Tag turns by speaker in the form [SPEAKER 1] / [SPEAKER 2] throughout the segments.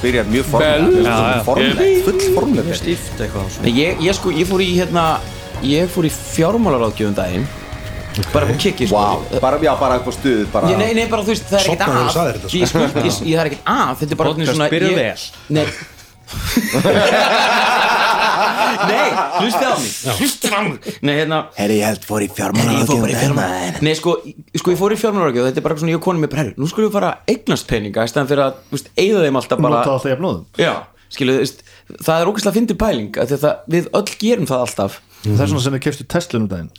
[SPEAKER 1] Þetta byrjar mjög formlega full formlega
[SPEAKER 2] Nei, ég, ég sko, ég fór í hérna ég fór í fjármálaráðgjöfum daginn. Bara på kikki sko.
[SPEAKER 1] Vá, bara, já, bara upp á stuð bara,
[SPEAKER 2] Ég, nei, nei, bara þú veist, það er ekkert
[SPEAKER 3] sagðir þetta, sko.
[SPEAKER 2] Ég, sko, ég, ég, það er ekkert að, þetta er bara
[SPEAKER 4] byrjar
[SPEAKER 2] ég-. Nei Nei, hlusti á mig. Hlusti á mig. Nei, hérna
[SPEAKER 1] Herri, ég held fór í
[SPEAKER 2] Ég fór bara í
[SPEAKER 1] fjármálaráðgjöf
[SPEAKER 2] Nei, sko, sko, ég fór í fjármálaráðgjöf Þetta er bara svona, ég og konum mér bara, herri, nú skulum við fara eignast peninga í staðan fyrir að, þú veist, eigða þeim alltaf bara
[SPEAKER 5] Nota alltaf jafnóðum.
[SPEAKER 2] Já, skilu, þú veist Það er ógæslega fyndið pæling af því að það, Við öll gerum það alltaf
[SPEAKER 5] Það er svona sem við kefstu Tesla um daginn.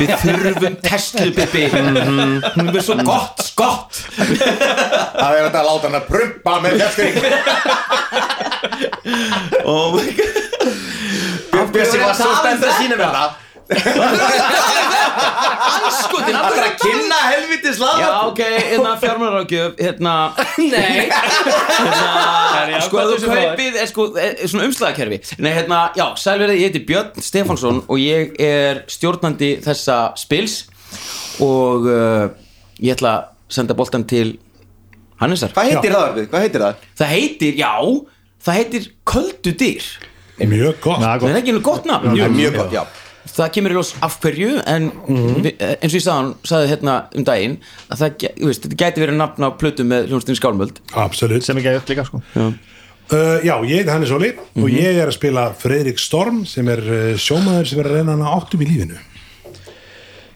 [SPEAKER 2] Við þurfum Tesla, Bibi. Hún er svo gott, skott
[SPEAKER 1] Það er þetta að láta hann að prumpa með fjárstyrning
[SPEAKER 2] Oh my god.
[SPEAKER 1] Bjössi var svo stend að sína mér það
[SPEAKER 2] Anskotin,
[SPEAKER 1] Það er að kynna helvitis
[SPEAKER 2] Já,
[SPEAKER 1] laga
[SPEAKER 2] ok, hérna fjármálaráðgjöf Hérna,
[SPEAKER 4] Nei.
[SPEAKER 2] Hérna Sko, þú kaupið er sko er, er svona umslagakerfi Nei, hérna, já, sælverið, ég heiti Björn Stefánsson og ég er stjórnandi þessa spils og uh, ég ætla að senda boltan til Hannesar.
[SPEAKER 1] Hvað heitir það, Arvid? Hvað heitir það?
[SPEAKER 2] Það heitir, já, það heitir Köldu dyr.
[SPEAKER 3] Mjög gott.
[SPEAKER 2] Það er ekki einu gott nafn.
[SPEAKER 1] Er mjög gott, já
[SPEAKER 2] það kemur í ljós af hverju en við, eins og ég sagði, sagði hérna um daginn að það, veist, þetta gæti verið nafn á plötu með hljónstinni skálmöld.
[SPEAKER 3] Absolutt.
[SPEAKER 5] Sem ekki að líka sko.
[SPEAKER 3] Uh, Já, ég heiti Hannes Óli og ég er að spila Fredrik Storm sem er uh, sjómaður sem er að reyna hann að áttum í lífinu.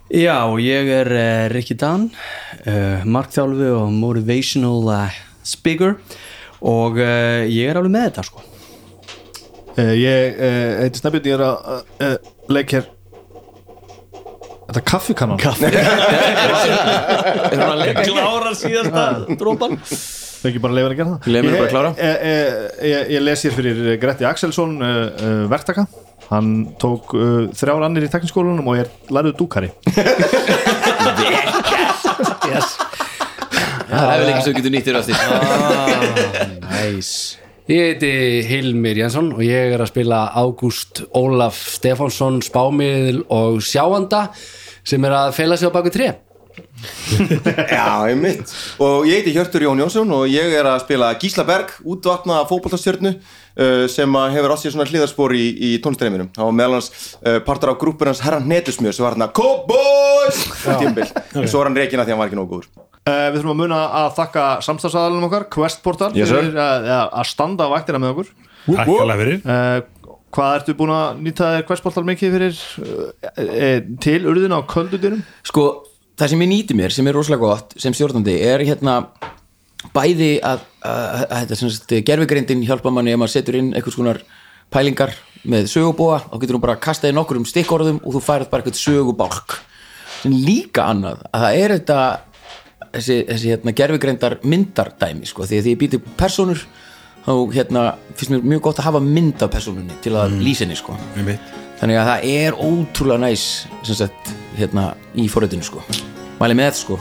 [SPEAKER 4] Já, ég er uh, Rikki Dan uh, markþjálfi og motivational uh, speaker. Og uh, ég er alveg með þetta sko.
[SPEAKER 5] Uh, Ég uh, heiti Snæbjörn, ég er að uh, uh, leik hér. Þetta er kaffikannan Kaffi.
[SPEAKER 2] Er hún að leika?
[SPEAKER 4] Klárar síðasta drópan
[SPEAKER 5] Það ekki bara leifin að gera það.
[SPEAKER 2] Mér bara að klára.
[SPEAKER 5] Ég, ég, ég, ég les hér fyrir Gretti Axelsson uh, uh, verktaka. Hann tók uh, þrjár annir í tekniskólanum og er lærið dúkari.
[SPEAKER 2] Það er vel ekki svo getur nýtt þér aftur
[SPEAKER 4] Næs Ég heiti Hilmir Jensson og ég er að spila Ágúst Ólaf Stefánsson spámiðl og sjáanda sem er að feila sig á baku tré.
[SPEAKER 1] Já, einmitt. Og ég heiti Hjörtur Jón Jónsson og ég er að spila Gísla Berg, útvatna fótboltastjörnu uh, sem að hefur átt sér svona hliðarspor í, í tónstreiminum var meðal hans uh, partur af grúpur hans Herran Hnetusmjör sem var hérna Cowboys! Tímbil, svo var hann reikin að því að hann var ekki nógu góður
[SPEAKER 5] uh, Við þurfum að muna að þakka samstagsaðalunum okkar Questportal
[SPEAKER 1] Yes,
[SPEAKER 5] fyrir að, að- að standa á vaktina með okkur.
[SPEAKER 3] Takk alveg fyrir.
[SPEAKER 5] Uh, Hvað ertu búin að nýta þér Questportal mikið fyrir uh, uh, til urðina á köldudinum?
[SPEAKER 2] sko, það sem ég nýti mér sem er rosalega gott sem stjórnandi er hérna bæði að, að, að þetta sem sagt gerfigreindin hjálpa manni ef maður setur inn einhvers konar pælingar með sögubúa þá getur hún bara að kasta í nokkur um stikkorðum og þú færið bara eitthvað sögubálk. Sem líka annað að það er þetta þessi, þessi hérna, gerfigreindar myndardæmi sko, því að því ég býti personur þá hérna, finnst mér mjög gott að hafa mynd af personunni til að mm. lýsa henni sko. þannig að það er ótrúlega næs sem sagt, hérna, í forritinu sko. mæli með þetta sko.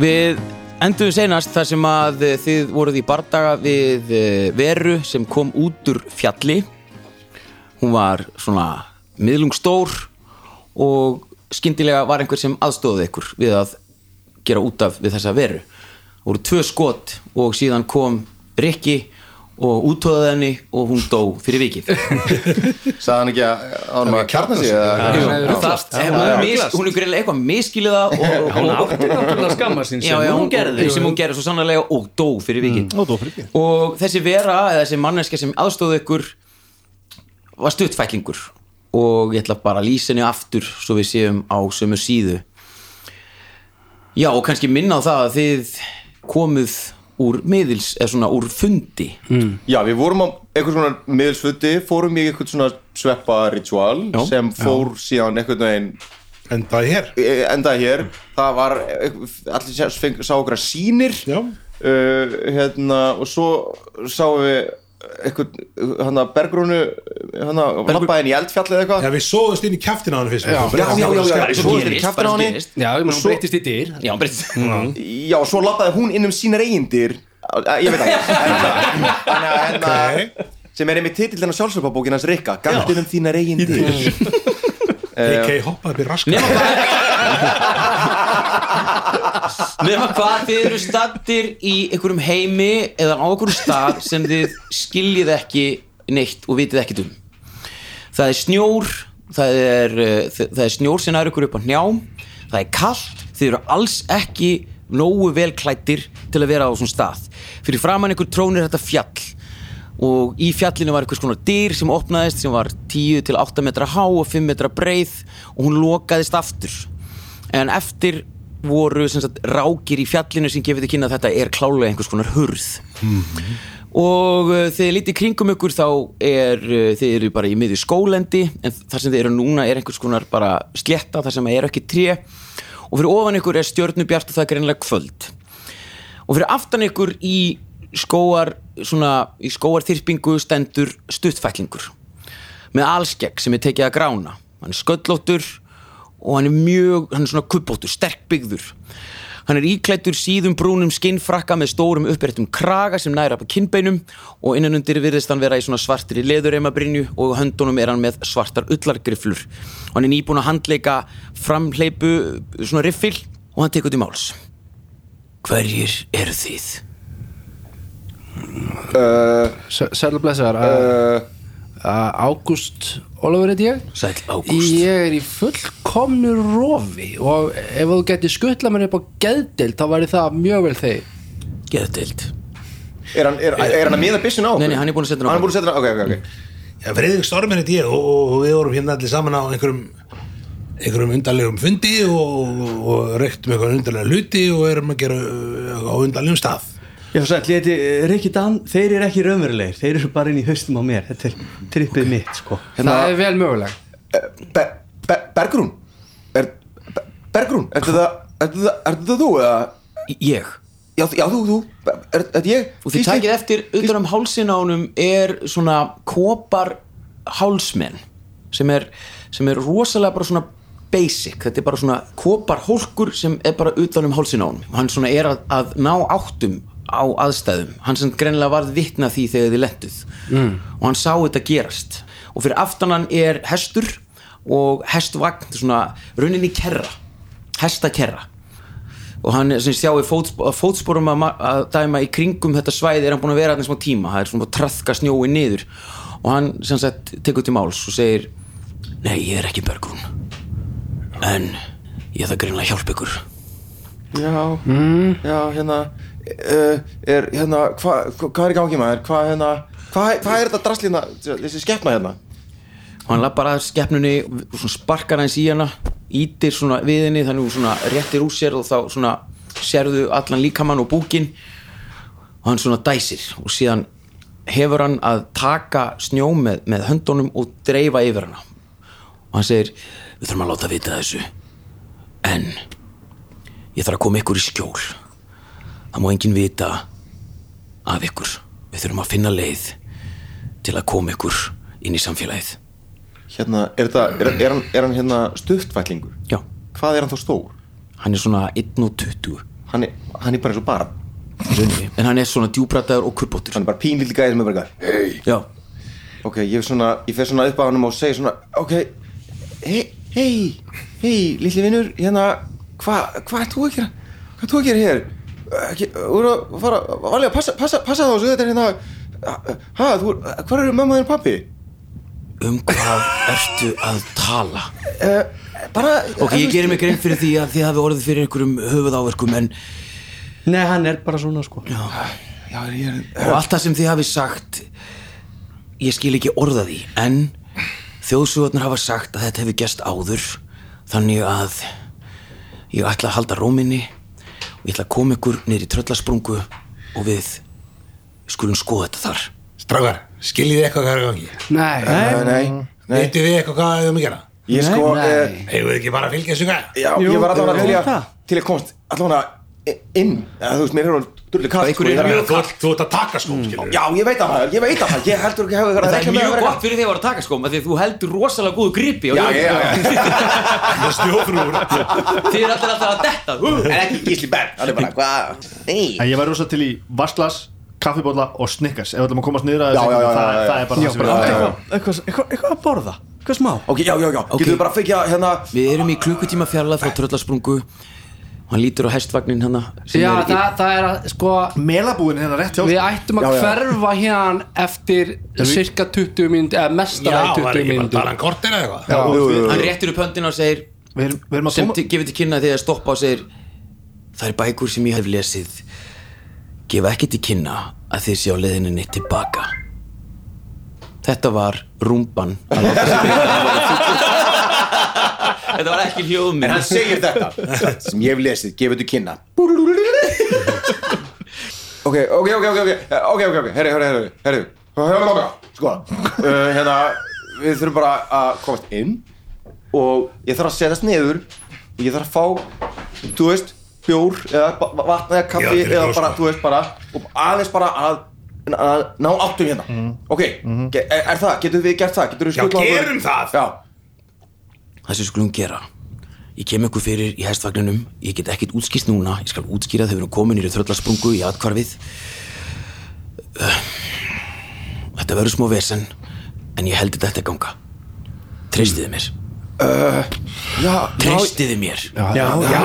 [SPEAKER 2] Við enduðum senast þar sem að eh, þið voruð í bardaga við eh, veru sem kom út úr fjalli. Hún var svona miðlungstór og skyndilega var einhver sem aðstóði ykkur við að gera út af við þessa veru. Það voru tvö skot og síðan kom Rikki og úttóðaði henni og hún dó fyrir vikið.
[SPEAKER 1] Sagði hann ekki að hann var að kjarna sig
[SPEAKER 2] hún, er greinilega eitthvað miskiliða og, og,
[SPEAKER 4] Hún átti náttúrulega skamma sín sem
[SPEAKER 2] já,
[SPEAKER 4] hún gerði
[SPEAKER 2] sem hún gerði svo sannlega og dó fyrir vikið.
[SPEAKER 5] Ó, dó fyrir vikið.
[SPEAKER 2] og þessi vera eða þessi manneska sem aðstóðu ykkur var stuttfæklingur. Og ég ætla bara að lýsa henni aftur svo við séum á sömu síðu. Já og kannski minna á það að þið komuð úr miðils eða svona úr fundi.
[SPEAKER 1] Já, við vorum á einhvers konar miðelsfutti, fórum í einhvern svona sveppa ritual
[SPEAKER 2] Já.
[SPEAKER 1] sem fór síðan einhvern veginn
[SPEAKER 3] En það er hér
[SPEAKER 1] e- endaði hér það var, e- allir sá, sýnir.
[SPEAKER 3] Já.
[SPEAKER 1] uh, hérna, og svo sáum við hann að bergrúnu hann að lappaði inn í eldfjall eða eitthvað?
[SPEAKER 3] Já, við sóðust inn í kjaftina á hann fyrst.
[SPEAKER 6] Já.
[SPEAKER 1] já, já, já, svo
[SPEAKER 2] gerist,
[SPEAKER 1] við kjaftin á henni.
[SPEAKER 2] gerist.
[SPEAKER 6] Já, hún
[SPEAKER 1] Svo-
[SPEAKER 6] breytist í dyr.
[SPEAKER 2] Já, breytt
[SPEAKER 1] já, og svo lappaði hún inn um sínar eigindir ég veit ekki. Þannig að hérna
[SPEAKER 3] Ok.
[SPEAKER 1] sem er einmitt titillin á sjálfsöpabókin hans Rikka gandinn um þínar eigindir
[SPEAKER 3] AK hoppaði upp í raskat
[SPEAKER 2] nema nema hvað þið eru stattir í einhverjum heimi eða á einhverjum stað sem þið skiljið ekki neitt og vitið ekkit um? Það er snjór það er, þ- það er snjór sem er ykkur upp á hnjám það er kallt, þið eru alls ekki nógu vel klættir til að vera á svona stað. Fyrir framann ykkur trónir þetta fjall og í fjallinu var einhvers konar dyr sem opnaðist sem var 10 til 8 metra há og 5 metra breið og hún lokaðist aftur. En eftir voru sagt, rákir í fjallinu sem gefið þið kynna að þetta er klálega einhvers konar hurð. Og uh, þegar lítið kringum ykkur þá er uh, þið eru bara í miðju skólendi en þar sem þið eru núna er einhvers konar bara slétta þar sem er ekki tré. Og fyrir ofan ykkur er stjörnubjart og það er greinlega kvöld. Og fyrir aftan ykkur í skóar svona, í skóarþyrpingu stendur stuttfætlingur. Með allskegg sem er tekið að grána. Hann er sköllóttur og hann er mjög, hann er svona kubbóttur, sterk byggður. Hann er íklættur síðum brúnum skinnfrakka með stórum uppréttum kraga sem næra upp á kinnbeinum. Og innan undir virðist hann vera í svona svartri leðurreimabrinju og höndunum er hann með svartar ullargriflur og hann er nýbúin að handleika framhleipu svona riffil og hann tekur til máls. Hverjir eru þið?
[SPEAKER 6] Sælu blessaðar.
[SPEAKER 1] uh,
[SPEAKER 6] Ágúst Ólafur heit ég.
[SPEAKER 2] Sæll Ágúst.
[SPEAKER 6] Ég er í fullkomnu rofi og ef þú getur skuttla mér upp á geðdild þá væri það mjög vel þeir
[SPEAKER 2] Geðdeild.
[SPEAKER 1] Er, hann, er, er hann að miða byssun á?
[SPEAKER 2] Nei, nei, hann er búinn að setja hann á
[SPEAKER 1] hann er búin að setja hann á, ok, ok, ok.
[SPEAKER 3] Já, Friðrik Storm er þetta ég og, og við vorum hérna allir saman á einhverjum einhverjum undarlegum fundi og, og reyktum einhverjum undarlega hluti og erum að gera á undarlegum stað
[SPEAKER 4] Já, sæll, ég heiti eh, Rikki Dan, þeir eru ekki raunverulegir, þeir eru bara inn í haustum á mér, þetta er trippið mitt, sko.
[SPEAKER 1] Hérna-
[SPEAKER 6] Það er vel möguleg
[SPEAKER 1] Be, be, Bergrún? Er, Be, Bergrún, ertu það ertu það, ertu það þú eða?
[SPEAKER 2] Ég?
[SPEAKER 1] Já, já þú, þú, er, er ég?
[SPEAKER 2] Og þið takið eftir utan um á honum er svona kopar hálsmenn sem er, sem er rosalega bara svona basic, þetta er bara svona kopar hólkur sem er bara utan um hálsin á honum. Hann svona er að, að ná áttum á aðstæðum, hann sem greinilega varð vitna því þegar þið lentuð. Mm. og hann sá þetta gerast. Og fyrir aftanan er hestur og hestvagn, svona rauninni kerra, hestakerra. Og hann sem sjáu fótspor, fótsporum að, að dæma í kringum þetta svæði er hann búin að vera þarna smá tíma. Það er svona að trafka snjói niður. Og hann sem sagt tekur til máls og segir nei ég er ekki Bergrún en ég það greinlega að hjálpa ykkur.
[SPEAKER 1] Já, já, hérna er, hérna, hvað hva, hva er í gangi maður, hvað, hérna hvað hva er þetta drastlína, þessi skeppna hérna?
[SPEAKER 2] Og hann lappar að skeppnunni og sparkar hans í hana ítir svona við henni þannig hún svona réttir úr sér og þá svona sérðu allan líkamann og búkin. Og hann svona dæsir og síðan hefur hann að taka snjó með, með höndunum og dreifa yfir hana. Og hann segir við þurfum að láta vita þessu. En ég þarf að koma ykkur í skjól það má enginn vita af ykkur. Við þurfum að finna leið til að koma ykkur inn í samfélagið.
[SPEAKER 1] Hérna, er, þetta, er, er, hann, er hann hérna stuttfætlingur
[SPEAKER 2] Já,
[SPEAKER 1] hvað er hann þá stór?
[SPEAKER 2] Hann er svona 1.20
[SPEAKER 1] hann er, hann er bara eins og bara
[SPEAKER 2] í rauninni. en hann er svona djúbrataður og kurbóttur
[SPEAKER 1] hann er bara pínlítið gæði sem er bara hei
[SPEAKER 2] Já,
[SPEAKER 1] ok, ég, svona, ég fer svona upp á hann og segi svona ok, hei, hei hei, lilli vinnur, hérna hvað hva ert þú að gera? Hvað ert þú að gera hér ekki, þú eru að fara, valja, passa, passa, passa þá svo þetta er hérna ha, þú, hvað eru mamma þinn og pappi
[SPEAKER 2] um hvað ertu að tala?
[SPEAKER 1] uh, bara
[SPEAKER 2] Ok, ég gerir mig grein fyrir því að þið hafi orðið fyrir einhverjum höfuðáverkum en
[SPEAKER 4] Nei, hann er bara svona, sko.
[SPEAKER 1] já, ég er
[SPEAKER 2] og allt það sem þið hafi sagt ég skil ekki orða því en þjóðsugarnar hafa sagt að þetta hefur gest áður þannig að ég ætla að halda róminni ég ætla að koma ykkur niður í tröllasprungu og við skulum skoða þetta þar
[SPEAKER 3] Strákar, skiljið þið eitthvað hvað er gangi?
[SPEAKER 6] Nei,
[SPEAKER 1] Nei, nei, nei
[SPEAKER 3] Vitið þið eitthvað hvað þið um að gera?
[SPEAKER 1] Ég sko,
[SPEAKER 6] Nei,
[SPEAKER 1] eh,
[SPEAKER 6] nei.
[SPEAKER 3] Eigum við ekki bara að fylgja þessu hvað?
[SPEAKER 1] já,
[SPEAKER 4] Jú,
[SPEAKER 1] ég var allavega til til að komast allavega inn. Eða þú veist, mér er hún dullu kall
[SPEAKER 2] einhver
[SPEAKER 1] sko, ég
[SPEAKER 2] er
[SPEAKER 1] þarf
[SPEAKER 2] mjög
[SPEAKER 1] að-
[SPEAKER 3] Þú ert- að taka skóm, skilur
[SPEAKER 1] Já, ég veit að það, ég veit að það, ég heldur ekki að hafa verið að
[SPEAKER 2] Það er mjög gott fyrir því að vera að taka skóm af því að þú heldur rosalega góðu gripi
[SPEAKER 1] Já, já, já,
[SPEAKER 3] Með snjófrúr
[SPEAKER 2] Þið er allir alltaf að detta
[SPEAKER 1] en ekki Gísli Berg, hann er bara, hvað, nei.
[SPEAKER 5] En ég væri rosa til í vasklas, kaffibólla og snickers Ef við ætlum að komast niður að það, það er bara það sem við
[SPEAKER 1] já, já.
[SPEAKER 4] eitthvað, eitthvað, eitthvað, eitthvað að borða? Eitthvað smá?
[SPEAKER 1] Ok, já, já, já, getur við bara að fekja hérna
[SPEAKER 2] Við erum í klukkutíma fjarlæð frá tröllasprungu og hann lítur á hestvagnin hann sem
[SPEAKER 6] já,
[SPEAKER 2] er í,
[SPEAKER 6] það, það er að sko
[SPEAKER 5] Melabúin hérna rétt hjá
[SPEAKER 6] Við ættum að
[SPEAKER 1] Já, já.
[SPEAKER 6] hverfa hérna eftir cirka 20 mínúti eða
[SPEAKER 3] var
[SPEAKER 6] 20
[SPEAKER 3] ekki bara talan kortir eða eitthvað?
[SPEAKER 2] Hann réttir upp höndina og segir
[SPEAKER 5] Við erum, við erum að
[SPEAKER 2] sem gefur til kynna þegar stoppa og segir það er bækur sem ég hef lesið. Gefa ekki til kynna að þið sé á leiðinni tilbaka þetta var rúmban að láta vita. þetta var ekki
[SPEAKER 1] En
[SPEAKER 2] hljóðminn
[SPEAKER 1] hann segir þetta sem ég hef lesið, gefur þú kynna. Ok, ok, ok, ok, ok, ok, ok, ok, herri, herri, herri, herri, herri, sko, uh, hérna, við þurfum bara að komast inn og ég þarf að setjast niður og ég þarf að fá, þú veist, bjór eða vatn eða kaffi
[SPEAKER 3] Já,
[SPEAKER 1] eða bara,
[SPEAKER 3] sko.
[SPEAKER 1] þú veist, bara, og aðeins bara að, að ná áttum hérna, ok, ge- er, er það, getur við gert það, getur við
[SPEAKER 3] Já,
[SPEAKER 1] skutlað okkur-
[SPEAKER 3] gerum það.
[SPEAKER 1] Já,
[SPEAKER 2] það sem við skulum gera ég kem ykkur fyrir í hestvagninum ég get ekkit útskýst núna ég skal útskýra þegar við erum komin í tröllasprungu í atkvarfið Uh, þetta verður smá vesen en ég held þetta ganga. Treystiði mér?
[SPEAKER 1] Já,
[SPEAKER 2] treystiði mér?
[SPEAKER 1] Já, já, já,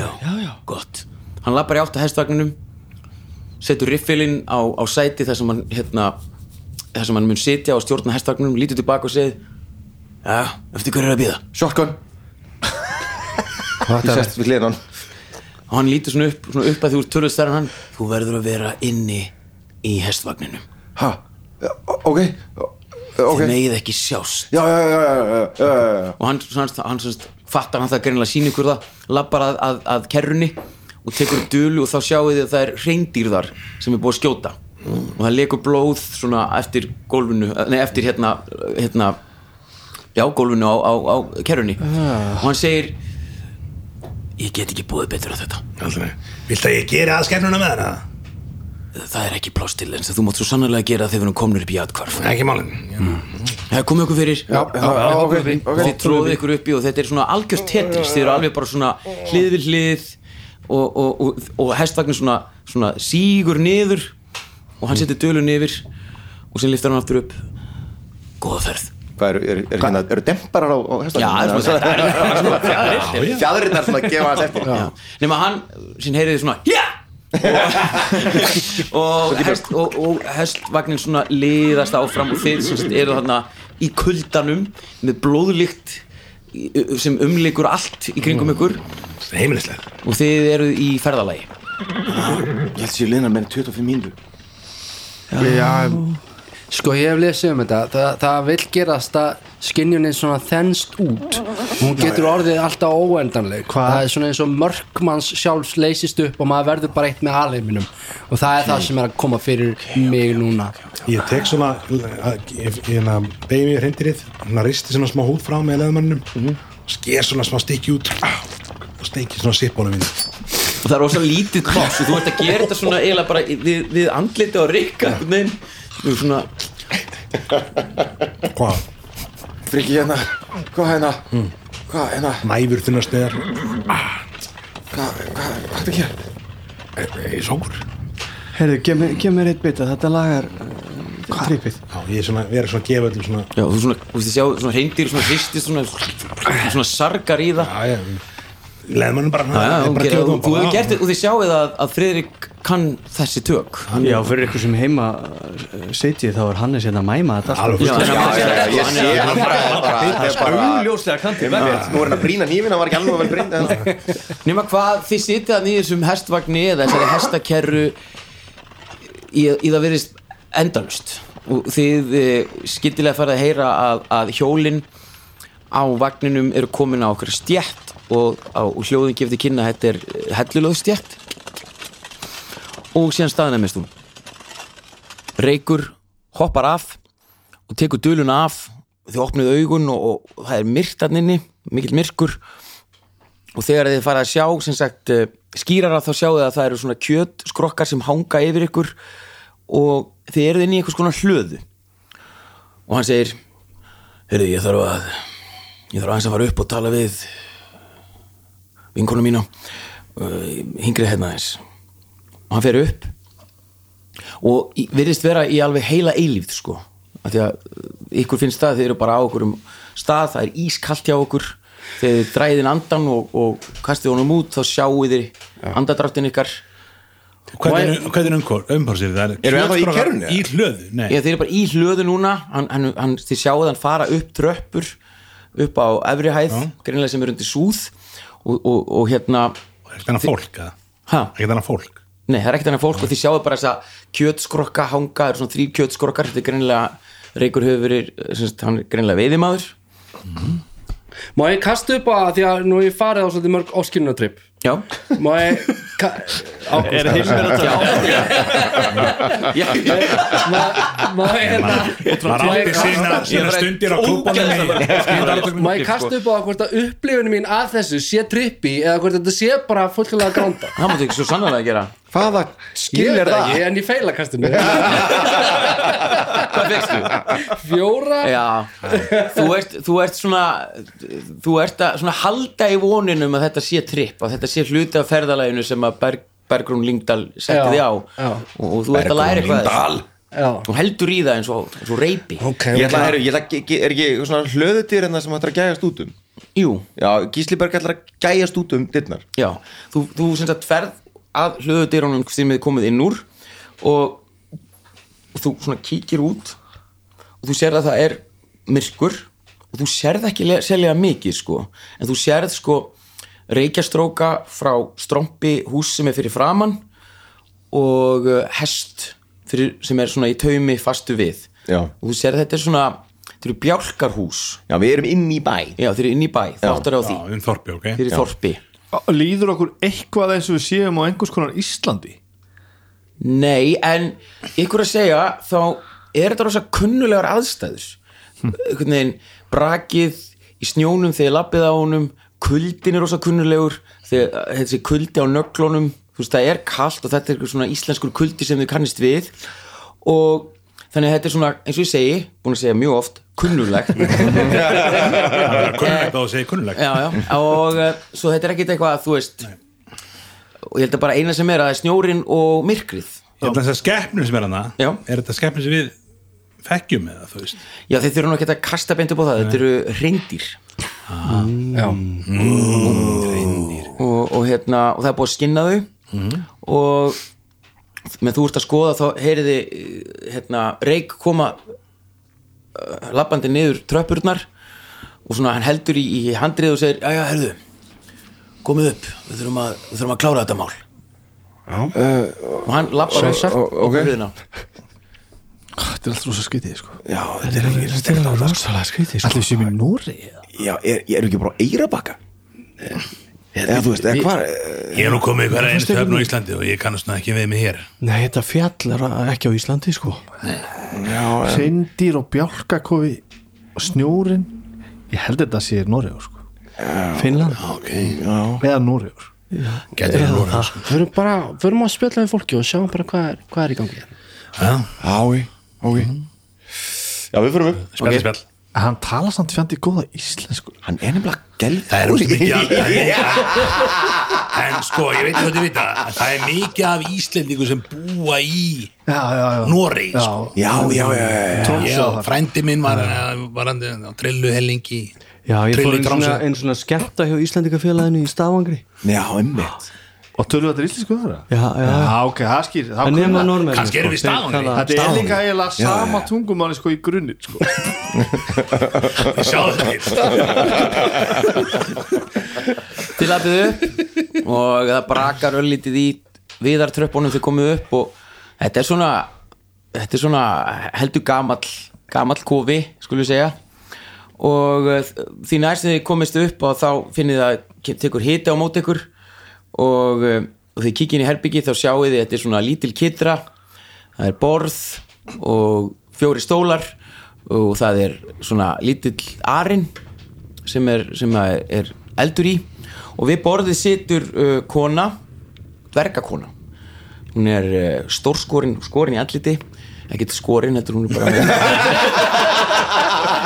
[SPEAKER 2] já, já, gott. Hann lappar í átt að hestvagninum setur riffilinn á, á sæti þar sem hann hérna, þar sem hann mun sitja og stjórna hestvagninum lítur tilbaka og segir já, eftir hverju er að býða
[SPEAKER 1] shotgun. Ég sest við hliðan
[SPEAKER 2] og hann lítur svona upp, svona upp að þú þar en hann. Þú verður að vera inni í hestvagninum.
[SPEAKER 1] Ha, Já, ok.
[SPEAKER 2] Þið megið ekki sjást.
[SPEAKER 1] Já, já, já, já, já, já,
[SPEAKER 2] og hann, hann, hann, hann fattar hann það greinilega sín ykkur það lappar að, að, að kerrunni og tekur dulu og þá sjáu þið að það er reyndirðar sem er búið að skjóta. Og það lekur blóð svona eftir gólfinu, nei eftir hérna, hérna já, gólfinu á, á, á kerrunni. Og hann segir ég get ekki búið betur á þetta.
[SPEAKER 3] Viltu að ég geri aðskernuna með hana?
[SPEAKER 2] það er ekki pláss til eins þú mátt svo sannarlega gera þegar við erum komnir upp í atkvarf
[SPEAKER 3] Ekki málin.
[SPEAKER 2] Það komið okkur fyrir.
[SPEAKER 1] Já, já, já, ok, ok.
[SPEAKER 2] Þið tróðu ykkur upp í og þetta er svona algjörst tetris. Þið eru alveg bara svona hlið við hlið og, og, og, og hestvagnin svona, svona sígur niður og hann setur dölun yfir og sem liftar hann aftur upp. Góða ferð
[SPEAKER 1] Hvað eru, eru, eru, hérna, eru demparar á, á
[SPEAKER 2] er er- er fjaðrir.
[SPEAKER 1] Fjæðurinnar svona að gefa hans eftir.
[SPEAKER 2] Nema hann sem heyriði svona já! Og, og, hest, og, og hestvagnin svona liðast áfram og þeir sem sagt eru þarna í kuldanum með blóðlykt í- sem umlikur allt í kringum ykkur.
[SPEAKER 3] Heimilislega
[SPEAKER 2] og þið eru í ferðalagi.
[SPEAKER 1] Ég held sér liðnar með 25 mínútur.
[SPEAKER 6] Já, sko ég hef lesið um þetta. Það, það vil gerast að skinjunin svona þennst út. Hún getur orðið alltaf óendanleg.
[SPEAKER 5] Hvað?
[SPEAKER 6] það er svona eins og mörkmanns sjálfs leysist upp og maður verður bara eitt með alheiminum. Og það er það sem er að koma fyrir mig núna.
[SPEAKER 3] Ég tek svona að- Ég ég hreindirið Svona risti svona smá húð frá með leðmannum Sker svona smá stykki út. Og steiki svona sippbónu mín
[SPEAKER 2] og það er ósað lítið pláss og þú ert að gera þetta svona eiginlega bara við, við andliti á rikka. Þú er svona
[SPEAKER 3] Hvað?
[SPEAKER 1] Friki hérna, hvað hérna? Hvað hérna,
[SPEAKER 3] Næfur þunnar sneðar.
[SPEAKER 1] Hvað, hvað, hvað er þetta?
[SPEAKER 3] Í sókur.
[SPEAKER 4] Heyrðu, gef mér, eitt bita, þetta lagar uh, trippið.
[SPEAKER 3] Já, ég er svona, við erum svona að gefa öllum svona
[SPEAKER 2] Já, þú svona, þú veist, þið sjá svona reyndir svona hristist svona, svona sargar í það.
[SPEAKER 3] Já, já Ég
[SPEAKER 2] þú
[SPEAKER 3] bara gefa
[SPEAKER 2] þú hefur gert þetta og þið sjáuð að, að Friðrik kann þessi tök. Hann,
[SPEAKER 4] Já, fyrir ykkur sem heima uh, setjið þá er Hannes hérna að mæma þetta
[SPEAKER 1] Ég sé hann er
[SPEAKER 4] Augljóslega kantið
[SPEAKER 1] Nú er hann að brína nýfin, hann var ekki alveg vel brína
[SPEAKER 2] nema hvað þið sitið að nýður sem hestvagni eða þessari hestakerru í, í það verðist endalust og þið e, skyndilega farið að heyra að, að hjólin á vagninum eru komin á okkur stjætt og, og hljóðin gefði kynna að þetta er hellulöð stjætt og síðan staðnæmist hún. Reykur hoppar af og tekur duluna af. Þið opnið augun og, og það er myrkt hann inni, mikill myrkur. Og þegar þið farið að sjá sem sagt eh, skýrara þá sjáu þið að það eru svona kjöt skrokkar sem hanga yfir ykkur og þið eruð inn í einhvers konar hlöðu. Og hann segir heyrðu ég þarf að ég þarf aðeins að fara upp og tala við vinkonu mína uh, hingrið hérna aðeins. Og hann fer upp og virðist vera í alveg heila eilífð sko. Af því að uh, ykkur finnst það þið eru bara á okkur um stað það er ískalt hjá okkur. Þegar þið dræðin andan og, og kastið honum út þá sjáu þið andadráttin ykkar.
[SPEAKER 3] Hvernig er- er umhver, umhversið það?
[SPEAKER 1] Erum við ennþá í kerrunni,
[SPEAKER 3] Í hlöðu,
[SPEAKER 2] Já, þeir eru bara í hlöðu núna. Hann, hann, hann, þið sjáu hann fara upp tröppur upp á efri hæð greinlega sem er undir súð og, og, og hérna
[SPEAKER 3] Ekkert annað fólk, eða?
[SPEAKER 2] ha,
[SPEAKER 3] Ekkert annað fólk?
[SPEAKER 2] Nei, það er ekkert annað fólk og þið sjáu bara þessa kjötskrokka hanga, það eru svona þrý kjötskrokkar þetta er greinilega, Reykur hefur verið sem sagt, hann er greinilega veiðimaður.
[SPEAKER 6] Má ég kasta upp á því að nú hef ég farið á svolítið mörg áskilnatripp
[SPEAKER 2] já,
[SPEAKER 6] Má ég Ágúst,
[SPEAKER 5] Er Hilmir að tala?
[SPEAKER 2] já,
[SPEAKER 6] má, má ég hérna
[SPEAKER 3] sína, sína
[SPEAKER 2] bara-
[SPEAKER 3] stundir á klúbunum í
[SPEAKER 6] Má ég kasta upp á að hvort að upplifinu mín að þessu sé trippi eða hvort þetta sé bara fullkvæmlega gránda
[SPEAKER 2] það máttu ekki svo sannlega gera
[SPEAKER 1] Hvaða
[SPEAKER 6] Ég
[SPEAKER 1] skil er
[SPEAKER 6] það
[SPEAKER 1] það?
[SPEAKER 6] ekki, en ég feila kastinu
[SPEAKER 2] hvað fegstu?
[SPEAKER 6] Fjóra.
[SPEAKER 2] Já, þú ert, þú ert svona þú ert að svona halda í voninum að þetta sé tripp, að þetta sé hluti af ferðalæginu sem að Berg, Bergrún Lyngdal setti þig á.
[SPEAKER 6] já.
[SPEAKER 2] og, og þú ert að læra eitthvað. Þú heldur í það eins og, eins og reypi
[SPEAKER 6] ok
[SPEAKER 1] Ég ætla, ég ge- er ekki svona hlöðutir en það sem hættir að gæjast út um?
[SPEAKER 2] Jú,
[SPEAKER 1] Já, Gísliberg ætlar að gæjast út um dittnar
[SPEAKER 2] já, þú, þú sem sagt ferð að hlöðudyrunum sem þið komið inn úr og, og þú svona kíkir út og þú sérð að það er myrkur og þú sérð ekki le- sérlega mikið sko, en þú sérð sko reykjastróka frá strompi hús sem er fyrir framann og uh, hest fyrir, sem er svona í taumi fastu við.
[SPEAKER 1] Já.
[SPEAKER 2] og þú sérð þetta er svona þetta eru bjálkarhús.
[SPEAKER 1] Já, við erum inn í bæ.
[SPEAKER 2] Já, þeir eru inn í bæ, þáttar á því?
[SPEAKER 3] Já, um þorpi, ok.
[SPEAKER 2] Þeir eru í þorpi
[SPEAKER 5] Líður okkur eitthvað eins og við séum á einhvers konar Íslandi?
[SPEAKER 2] Nei, en ykkur að segja þá er þetta rosa kunnulegar aðstæður. Einhvern veginn brakið í snjónum þegar lappið á honum kuldin er rosa kunnulegur þegar þessi kuldi á nöglunum þú veist það er kalt og þetta er svona íslenskur kuldi sem þau kannist við. Og þannig að þetta er svona eins og ég segi, búin að segja mjög oft kunnulegt
[SPEAKER 3] Kunnulegt að þú segir kunnulegt
[SPEAKER 2] já, já, og uh, svo þetta er ekkit eitthvað að þú veist og ég held að bara eina sem er að það er snjórin og myrkrið
[SPEAKER 3] Þetta þessar skeppnir sem er hana
[SPEAKER 2] Já.
[SPEAKER 3] Er þetta skeppnir sem við þekkjum eða, þú veist?
[SPEAKER 2] Já, þeir þurfa nú ekki að kasta beint upp á það, þetta eru reyndir
[SPEAKER 6] Já,
[SPEAKER 2] og, og, hérna, og það er búið að skinna þau. Og með þú ert að skoða þá heyriði hérna, reik koma uh, lappandi niður tröppurnar og svona hann heldur í, í handrið og segir, já, já, herðu komið upp, við þurfum að, við þurfum að klára þetta mál. Og hann lappar upp
[SPEAKER 1] ó-
[SPEAKER 2] og
[SPEAKER 1] ok.
[SPEAKER 2] hurðina
[SPEAKER 5] Þetta er alltaf rosa skytið sko.
[SPEAKER 1] Já, þetta er ekki
[SPEAKER 4] rosalega skrítið
[SPEAKER 5] Ætli við séum í Nóri
[SPEAKER 1] Já, er, er ekki bara eirabakka? Eða þú veist, eða hvað
[SPEAKER 3] Ég er nú komið í hverja einstu höfn á Íslandi og ég kannast nú ekki við mig hér.
[SPEAKER 4] Nei, þetta fjall er ekki á Íslandi sko.
[SPEAKER 1] Já, en
[SPEAKER 5] Hreindýr og bjálkakofi og snjórin Ég held þetta sé Nóri sko.
[SPEAKER 4] Finnland?
[SPEAKER 5] Eða Nóri
[SPEAKER 3] Gæti það. núna
[SPEAKER 6] förum bara, förum að spjalla við fólki og sjáum bara hvað er, hvað er í gangi.
[SPEAKER 3] Já,
[SPEAKER 1] Já, ok Já, við fyrir upp.
[SPEAKER 3] Spjalli spjall.
[SPEAKER 5] En hann tala samt fjandi góða íslensku.
[SPEAKER 1] Hann er nefnilega gelð
[SPEAKER 3] Það er úrst mikið af En sko, ég veit ekki hvað þið vita. Það er mikið af Íslendingu sem búa í
[SPEAKER 5] Já, já, já.
[SPEAKER 3] Noregi sko.
[SPEAKER 1] Já, já, já, já
[SPEAKER 3] Já, frændi minn var, var hann á trillu hellingi
[SPEAKER 4] Já, ég fór einn svona, ein svona skemmta hjá Íslandingafélaginu í Stafangri.
[SPEAKER 1] Já, einmitt
[SPEAKER 5] Og þetta íslensku þar?
[SPEAKER 4] Já, já,
[SPEAKER 5] Já, ok, það skýr
[SPEAKER 3] Kannski erum við Stafangri.
[SPEAKER 5] Þetta er líka eiginlega sama tungumáli sko í grunni sko.
[SPEAKER 3] Sjáðu þetta
[SPEAKER 2] til að byggja upp og það brakar öllítið í viðartröppunum þegar komið upp og þetta er svona þetta er svona heldur gamall gamall kofi, skulum við segja. Og uh, því næst þegar þið komist upp og þá finnið það tekur hita á móti ykkur og, uh, og kikið inn í herbyggi þá sjáið þið þetta er svona lítil kitra það er borð og fjóri stólar og það er svona lítill arinn sem er, sem er eldur í. Og við borðið situr uh, kona dvergakona. Hún er uh, stórskorin skorin í alliti ekkert skorin, heldur hún er bara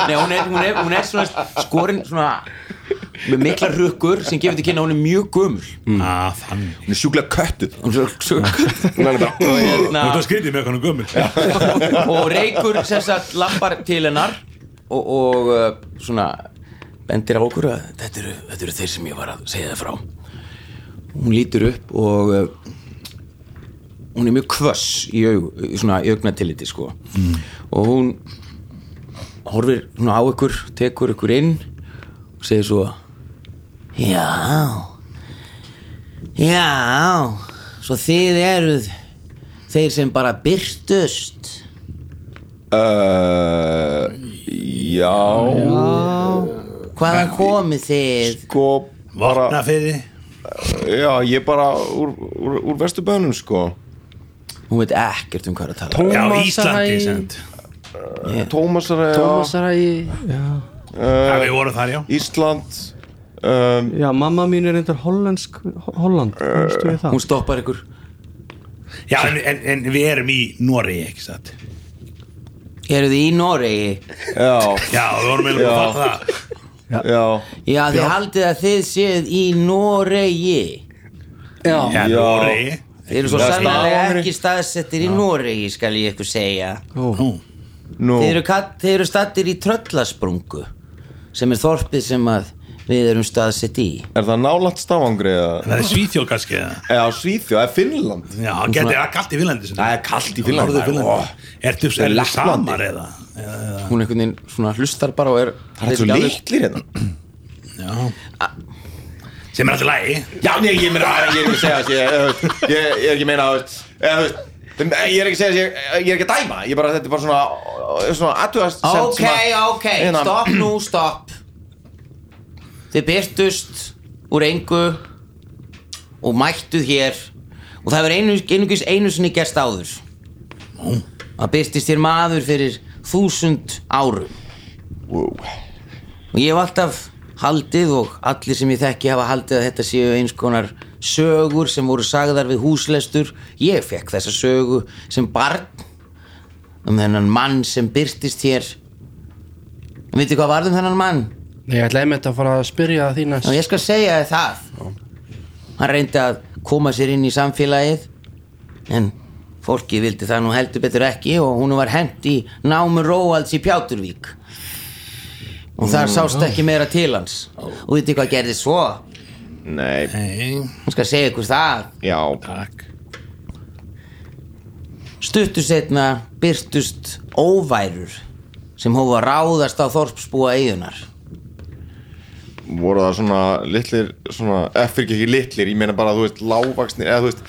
[SPEAKER 2] Nei, hún er, hún er, hún er svona skorin svona með mikla rukkur sem gefur til kynna hún er mjög gömul.
[SPEAKER 3] Að þannig.
[SPEAKER 1] Hún er sjúklega köttuð.
[SPEAKER 2] Hún er svo,
[SPEAKER 1] Hún er bara
[SPEAKER 2] og,
[SPEAKER 3] skrítið með hvernig gömul.
[SPEAKER 2] Og reykur sem sagt lappar til hennar og, og uh, svona bendir á okkur að þetta eru, þetta eru þeir sem ég var að segja það frá. Hún lítur upp og uh, hún er mjög kvöss í, aug, í svona augnatilliti sko. Og hún horfir svona á ykkur tekur ykkur inn og segir svo já. Já svo þið eruð þeir sem bara byrtust
[SPEAKER 1] uh, Já.
[SPEAKER 2] Hvaðan komið þið?
[SPEAKER 1] Sko bara
[SPEAKER 3] Vopnafiði
[SPEAKER 1] Já, ég bara úr, úr, úr vesturbænum sko.
[SPEAKER 2] Hún veit ekkert um hvað er að tala
[SPEAKER 3] Já,
[SPEAKER 6] Tómasarhæ-
[SPEAKER 3] Íslandi send
[SPEAKER 1] Tómasar
[SPEAKER 6] Tómasarægi
[SPEAKER 3] Já, við vorum þar, já.
[SPEAKER 1] Ísland um,
[SPEAKER 4] Já, mamma mín er reyndar hollensk Holland, það?
[SPEAKER 2] hún stoppar ykkur.
[SPEAKER 3] Já, en, en, en við erum í Noregi, ekki satt?
[SPEAKER 2] Eru þið í Noregi?
[SPEAKER 1] Já,
[SPEAKER 3] Já, við vorum búin að fatta það
[SPEAKER 1] já.
[SPEAKER 2] Já. Þið haldið að þið séð í Noregi.
[SPEAKER 6] Já,
[SPEAKER 3] Já,
[SPEAKER 1] Já.
[SPEAKER 3] Noregi.
[SPEAKER 2] Þið eru svo sannlega ekki staðsettir í Noregi skal ég ykkur segja.
[SPEAKER 3] Nú,
[SPEAKER 1] Nú,
[SPEAKER 2] þið eru, eru stattir í Tröllasprungu sem er þorpið sem að við erum staðsett í.
[SPEAKER 1] Er það nálægt stafangri eða?
[SPEAKER 3] Það er Svíþjóð kannski eða?
[SPEAKER 1] Eða Svíþjóð, eða Finnland.
[SPEAKER 3] Já, getið það kallt í Finnlandi sem-
[SPEAKER 1] Það er kallt í Finnlandi. Ó,
[SPEAKER 3] Ertu
[SPEAKER 1] er
[SPEAKER 3] er samar eða? eða-
[SPEAKER 2] hún einhvern veginn svona hlustar bara og er
[SPEAKER 1] Það er svo litlir hérna.
[SPEAKER 3] Já. Sem er alltaf lægi
[SPEAKER 1] Já, nei, ég meina, ég er ekki að segja þessi ég, er ekki að meina Ég er ekki að segja þessi, ég er ekki að dæma. Ég er bara, þetta er bara svona
[SPEAKER 2] ok, ok,
[SPEAKER 1] Hérna.
[SPEAKER 2] stopp nú, stopp þið byrtust úr engu og mættuð hér og það hefur einu, einungis einu sinni gerst áður. Það byrtist hér maður fyrir þúsund árum.
[SPEAKER 1] Wow.
[SPEAKER 2] og ég hef alltaf haldið og allir sem ég þekki hafa haldið að þetta séu eins konar sögur sem voru sagðar við húslestur. Ég fekk þessa sögu sem barn um þennan mann sem byrtist hér. Veitir hvað varð um þennan mann?
[SPEAKER 6] Ég ætla einmitt að fara að spyrja því
[SPEAKER 2] Já,
[SPEAKER 6] næst
[SPEAKER 2] ég skal segja þér það. Hann reyndi að koma sér inn í samfélagið en fólki vildi það nú heldur betur ekki og hún var hent í námu Róalds í Pjáturvík. Og þar sást ekki meira til hans. Og veitir hvað gerði svo?
[SPEAKER 1] Nei,
[SPEAKER 3] Nei,
[SPEAKER 2] hún skal segja ykkur það.
[SPEAKER 1] Já.
[SPEAKER 3] Takk.
[SPEAKER 2] Stuttu setna byrtust óværur sem hófa að ráðast á þorpsbúa eigunar
[SPEAKER 1] Voru það svona litlir Svona, eða fyrir ekki litlir Ég meina bara, þú veist, lágvaksnir Eða þú veist,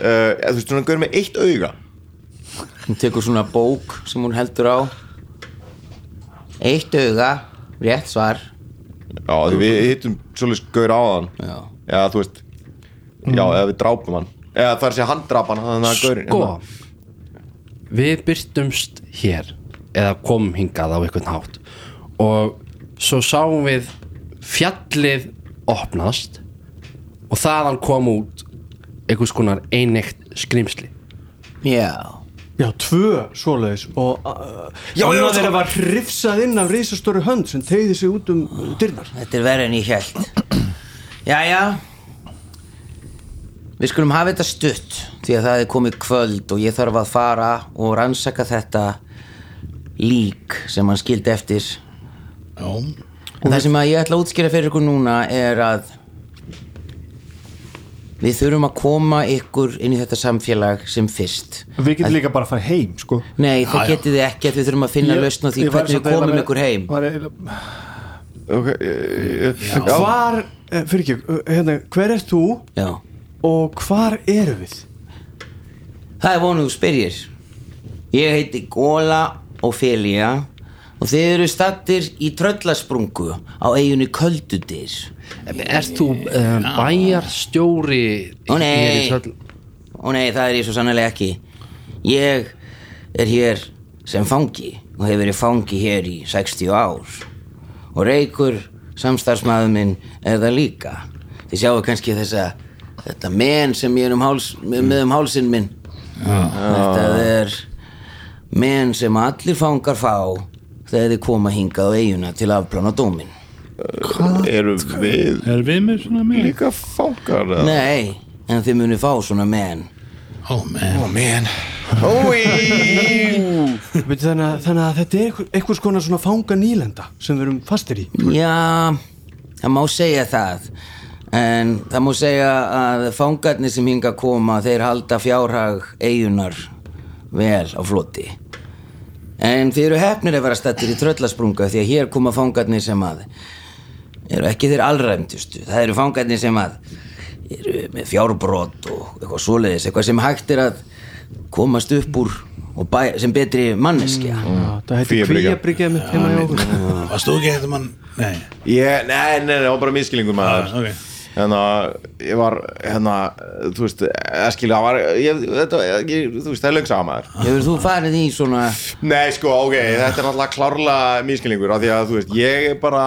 [SPEAKER 1] uh, eða þú veist, svona gaur með eitt auga.
[SPEAKER 2] Hún tekur svona bók sem hún heldur á. Eitt auga rétt svar.
[SPEAKER 1] Já, því við hittum svolítið gaur á þann
[SPEAKER 2] Já.
[SPEAKER 1] Já, þú veist Já, eða við drápum hann. Eða það er að segja hann hann að gaurinn
[SPEAKER 6] Sko Við byrtumst hér eða komum hingað á einhvern hátt. Og svo sáum við fjallið opnast og þaðan kom út einhvers konar eineitt skrimsli.
[SPEAKER 2] Já.
[SPEAKER 4] Já, tvö svoleiðis og uh, annað
[SPEAKER 3] sko-
[SPEAKER 4] þeirra var hrifsað inn af risastóru hönd sem tegði sig út um dyrnar.
[SPEAKER 2] Þetta er verið en ég held Jæja Við skulum hafa þetta stutt Því að það er komið kvöld Og ég þarf að fara og rannsaka þetta Lík sem hann skildi eftir.
[SPEAKER 3] Já,
[SPEAKER 2] En það sem að ég ætla að útskýra fyrir ykkur núna Er að Við þurfum að koma ykkur inn í þetta samfélag sem fyrst.
[SPEAKER 5] Við getum líka bara að fara heim sko.
[SPEAKER 2] Nei, það getið þið ekki að við þurfum að finna lausn á því hvernig við komum
[SPEAKER 5] með-
[SPEAKER 2] ykkur heim.
[SPEAKER 5] var eiginlega-
[SPEAKER 1] Ok, ég- ég-.
[SPEAKER 4] Hvar, uh, fyrir ekki, hérna, hver er þú?
[SPEAKER 2] Já.
[SPEAKER 4] Og hvar eru við?
[SPEAKER 2] Það er vonuð spyrjir. Ég heiti Góla Ophelia og þið eru stattir í tröllasprungu á eiginni Köldudir.
[SPEAKER 6] Ert þú uh, bæjarstjóri
[SPEAKER 2] Ó nei,
[SPEAKER 6] Tröll-
[SPEAKER 2] ó nei, það er ég svo sannlega ekki. Ég er hér sem fangi og hef verið fangi hér í 60 ár. Og Reykur, samstarfsmaður minn, er það líka. Þið sjáu kannski þessa, þetta men sem ég er um háls, með, um hálsinn minn. Þetta er men sem allir fangar fá þegar þið koma hingað á eiguna til afplána dómin.
[SPEAKER 1] Eru við
[SPEAKER 3] Er við með svona með?
[SPEAKER 1] líka fangar? eða?
[SPEAKER 2] Nei, en þið muni fá svona men.
[SPEAKER 3] Ó, menn
[SPEAKER 1] Ó, man Ói
[SPEAKER 4] Veitu, þannig, að, þannig að þetta er einhver, einhvers konar svona fanga nýlenda sem við erum fastir í
[SPEAKER 2] Já, það má segja það En það má segja að fangarnir sem hinga koma Þeir halda fjárhag eigunar vel á floti En þið eru hefnir að vera stættir í tröllasprunga Því að hér koma fangarnir sem að Eru ekki þeir allræmtustu Það eru fangarnir sem að Eru með fjárbrot og eitthvað svoleiðis Eitthvað sem hægt er að komast upp úr og bæ, sem betri manneskja
[SPEAKER 4] Já, Það heitir
[SPEAKER 1] Kvíabryggja.
[SPEAKER 4] kvíabryggja með heima hjá okkur
[SPEAKER 3] Varst þú ekki þetta mann? Nei
[SPEAKER 1] Ég, nei, nei, nei, það var bara miskilningur maður
[SPEAKER 3] Ah, ok.
[SPEAKER 1] Hérna, ég var, hérna, þú veist, eskil, það var, ég, þetta, ég, þú veist, það er löng maður.
[SPEAKER 2] Hefur þú farið í svona
[SPEAKER 1] Nei, sko, ok, þetta er náttúrulega klárlega miskilningur af því að, þú veist, ég er bara,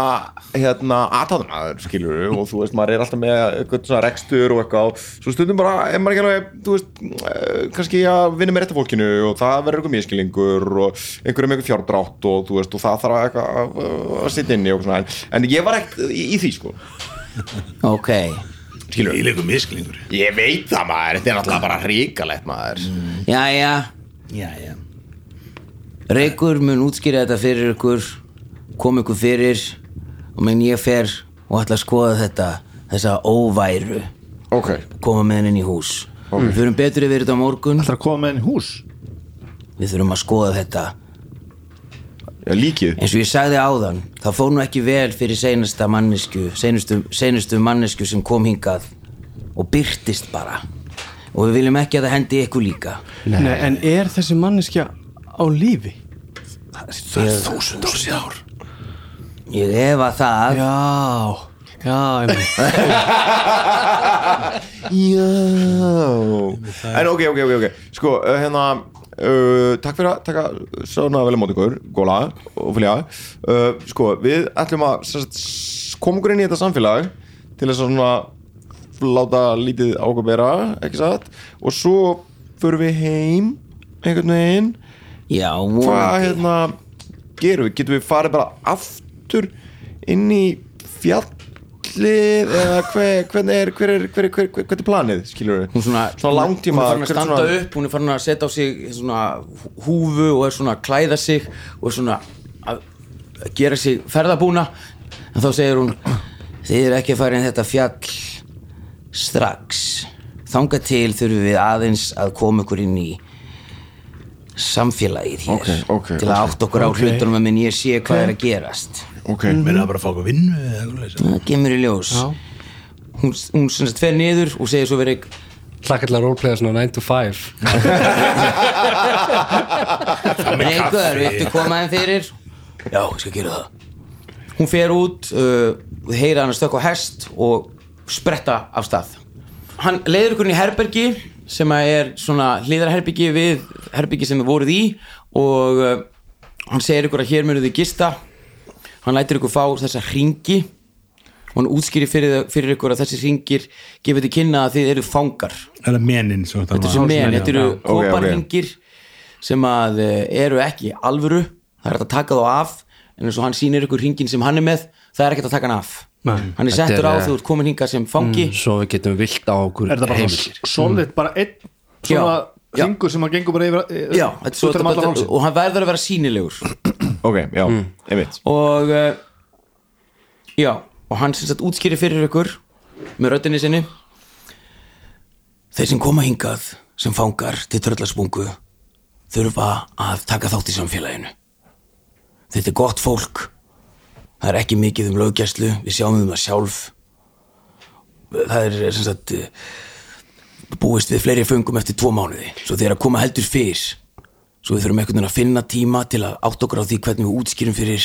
[SPEAKER 1] hérna, aðtáðunaður, skilur og þú veist, maður er alltaf með eitthvað svona rekstur og eitthvað, svo stundum bara, er maður ekki alveg, þú veist, eh, kannski að vinna með réttafólkinu og það verður eitthvað miskilningur og einhverjum eitthvað fjárdrátt og, þú veist, og
[SPEAKER 2] Ok.
[SPEAKER 1] Skilur
[SPEAKER 3] Í leikum misklingur
[SPEAKER 1] Ég veit það maður, þetta er náttúrulega bara ríkalegt maður.
[SPEAKER 2] Jæja,
[SPEAKER 3] Já, já.
[SPEAKER 2] Reykur mun útskýra þetta fyrir ykkur kom ykkur fyrir og menn ég fer og ætla að skoða þetta þessa óværu
[SPEAKER 1] Ok,
[SPEAKER 2] koma með henni inn í hús. Við þurfum betur yfir þetta á morgun.
[SPEAKER 5] Það er að koma með henni í hús?
[SPEAKER 2] Við þurfum að skoða þetta
[SPEAKER 1] já, líkið.
[SPEAKER 2] Eins og ég sagði áðan það fór nú ekki vel fyrir seinasta mannesku seinustu, seinustu mannesku sem kom hingað og byrtist bara. Og við viljum ekki að það hendi ykkur líka.
[SPEAKER 4] Nei, En er þessi manneskja á lífi?
[SPEAKER 3] Það er þúsund ár. Síðar
[SPEAKER 2] ég efa það.
[SPEAKER 4] Já, já, einmitt.
[SPEAKER 1] Já. En ok, ok, ok, ok. Sko, uh, hérna uh, Takk fyrir að taka svona vel á móti ykkur. Góla og fylgja uh, Sko, við ætlum að koma okkur inn í þetta samfélag til þess að svona láta lítið á okkur bera, ekki satt? Og svo förum við heim einhvern veginn.
[SPEAKER 2] Já,
[SPEAKER 1] hvað hérna gerum við, getum við farið bara aftur inn í fjallið eða hver, hvernig er hver er, hver er, hver, er planið skilur við,
[SPEAKER 2] hún svona,
[SPEAKER 1] svona langtíma
[SPEAKER 2] hún er farin að
[SPEAKER 1] er
[SPEAKER 2] standa
[SPEAKER 1] svona-
[SPEAKER 2] upp hún er farin að setja á sig svona húfu og er svona að klæða sig og er svona að gera sig ferðabúna. En þá segir hún þið eru ekki að fara inn þetta fjall strax. Þangað til þurfum við aðeins að koma ykkur inn í samfélagið hér
[SPEAKER 1] Ok, ok,
[SPEAKER 2] til að
[SPEAKER 1] ok.
[SPEAKER 2] átt okkur á hlutunum að minn ég sé hvað er að gerast
[SPEAKER 1] ok,
[SPEAKER 3] Menna bara að fá okkur vinnu
[SPEAKER 2] það kemur í ljós. Hún, hún sem sagt fer niður og segir svo verið
[SPEAKER 6] Hlakka til að roleplaya svona 9 to 5
[SPEAKER 2] Reykur, viltu koma þeim fyrir? Já, ég skal gera það. Hún fer út uh, heyra hann að stökka á hest og spretta af stað. Hann leiður ykkur inn í herbergi sem að er svona hliðarherbyggi við herbyggi sem við voruð í og uh, hann segir ykkur að hér munu þið gista hann lætur ykkur fá þessa hringi. Og hann útskýri fyrir, fyrir ykkur að þessi hringir gefið til kynna að þið eru fangar.
[SPEAKER 3] Það er menin
[SPEAKER 2] þetta er sem menn, þetta eru kóparringir sem að eh, eru ekki alvöru, það er að taka þá af en eins og hann sýnir ykkur ringin sem hann er með það er ekkert að taka hann af.
[SPEAKER 4] Nei.
[SPEAKER 2] hann er
[SPEAKER 6] Þetta
[SPEAKER 2] settur
[SPEAKER 6] er,
[SPEAKER 2] á þú ert komin hingað sem fangi.
[SPEAKER 6] Svo við getum vilt á okkur
[SPEAKER 5] Er það bara solid, bara einn svona
[SPEAKER 2] Já.
[SPEAKER 5] ringur sem að gengur bara yfir eh,
[SPEAKER 2] já, þetta er svo,
[SPEAKER 5] um hálsinn?
[SPEAKER 2] og hann verður að vera sýnilegur
[SPEAKER 1] ok, já, einmitt.
[SPEAKER 2] Og uh, já, og hann sem sagt útskýri fyrir ykkur með röddinni sinni. Þeir sem koma hingað sem fangar til tröllaspungu þurfa að taka þátt í samfélaginu. Þetta er gott fólk. Það er ekki mikið um löggæslu. Við sjáum um það sjálf. Það er sem sagt eh, búist við fleiri föngum eftir tvo mánuði. Svo þeir að koma heldur fyrr svo við þurfum einhvern veginn að finna tíma til að átt okkur á því hvernig við útskýrum fyrir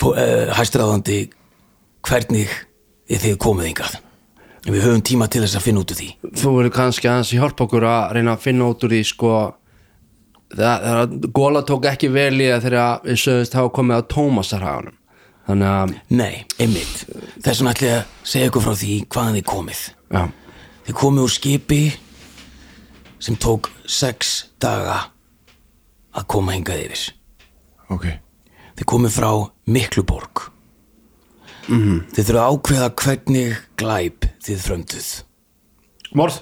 [SPEAKER 2] uh, hæstræðandi hvernig þið komið yngað við höfum tíma til þess að finna út úr því.
[SPEAKER 6] Þú verður kannski aðeins að hjálpa okkur að reyna að finna út úr því sko. Það, það, Góla tók ekki vel í það þegar við sögumst hafa komið á Tómasarhaganum. Þannig að
[SPEAKER 2] Nei, einmitt, þess vegna ætla ég að segja ykkur frá því hvaðan þið komið.
[SPEAKER 6] Já,
[SPEAKER 2] Þið komið úr skipi sem tók sex daga að koma hingað yfir.
[SPEAKER 1] Ok.
[SPEAKER 2] Þið komið frá Mikluborg. Þið þurfum að ákveða hvernig glæp þið frömduð.
[SPEAKER 5] Morð.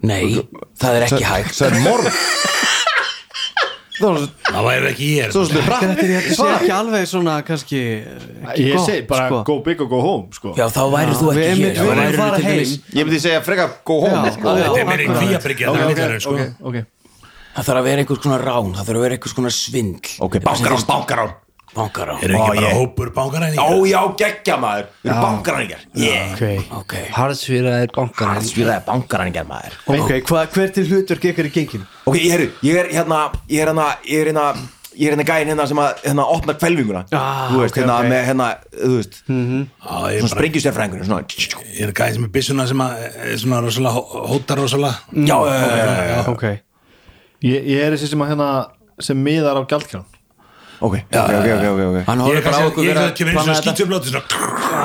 [SPEAKER 2] Nei, það er ekki hægt.
[SPEAKER 1] Það er morð Það
[SPEAKER 3] væri ekki ég
[SPEAKER 4] Þetta er ekki alveg svona kannski
[SPEAKER 5] Ég
[SPEAKER 4] gott,
[SPEAKER 5] segi bara
[SPEAKER 4] sko.
[SPEAKER 5] go big og go home sko.
[SPEAKER 2] Já, þá væri þú ekki
[SPEAKER 4] viljum
[SPEAKER 2] værirðu
[SPEAKER 4] fara
[SPEAKER 2] til
[SPEAKER 4] heim.
[SPEAKER 2] dæmis-
[SPEAKER 1] Ég myndi segja frekar go home sko.
[SPEAKER 3] Þetta er sko.
[SPEAKER 5] ok, ok
[SPEAKER 2] Það þarf að vera einhvers konar rán Það þarf að vera einhvers konar svindl
[SPEAKER 1] Ok, bankarán, Bankarán
[SPEAKER 3] Er ekki bara
[SPEAKER 1] ég-
[SPEAKER 3] hópur bankaræni
[SPEAKER 1] Ó já, geggja maður. Við erum bankaræningar. Yeah.
[SPEAKER 4] Ok,
[SPEAKER 2] Ok,
[SPEAKER 6] harðsvíraðir bankar
[SPEAKER 1] Harðsvíraði bankaræningar maður.
[SPEAKER 4] Ok, hva, hvert er hlutverk ykkar í genginu?
[SPEAKER 1] Ok, ég, heru, ég er hérna Ég er hérna Ég er hérna Ég er hérna gæinn hérna sem að hérna opna kvelvinguna
[SPEAKER 4] Ah,
[SPEAKER 1] Þú veist, hérna með hérna Þú veist,
[SPEAKER 3] Já, ég er
[SPEAKER 1] svona
[SPEAKER 3] bara
[SPEAKER 1] sprengjusérfræðingur Svona
[SPEAKER 3] Ég er gæði sem er byssuna sem að er svona rosalega hó- hótar rosalega.
[SPEAKER 1] Já, já, já, já, já
[SPEAKER 4] Ok,
[SPEAKER 5] Ég, ég er þessi sem að hérna sem miðar á gjaldkrán
[SPEAKER 1] Ok, ok, ok, ok, ok, ok.
[SPEAKER 2] Hann
[SPEAKER 3] er
[SPEAKER 2] bara á okkur
[SPEAKER 3] Ég
[SPEAKER 2] vera
[SPEAKER 3] kemur eins og svona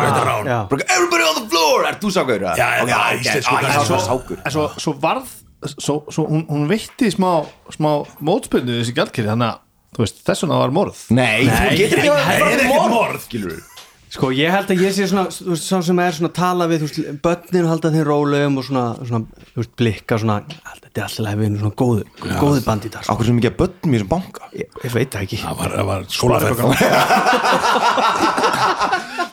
[SPEAKER 3] Þetta rán
[SPEAKER 1] Everybody on the floor! Er þú sákur?
[SPEAKER 3] Já, já, já,
[SPEAKER 5] svo, svo varð svo, svo hún, hún veitti smá, smá mótspilnu þessi gjaldkeri þannig að þú veist, þess vegna var morð.
[SPEAKER 1] Nei, þú getur ekki að
[SPEAKER 3] er ekki
[SPEAKER 1] morð. Skilur
[SPEAKER 4] Sko ég held að ég sé svona sá sem er svona að tala við þú veist, börnin halda þeim rólegum og svona, svona þú veist, blikka svona þetta er alltaf við erum svona góðu, góðu bandítar sko.
[SPEAKER 1] Akkur sem ekki að börnum í þessum banka
[SPEAKER 4] ég, ég veit það ekki
[SPEAKER 3] Það var, það var skólaferð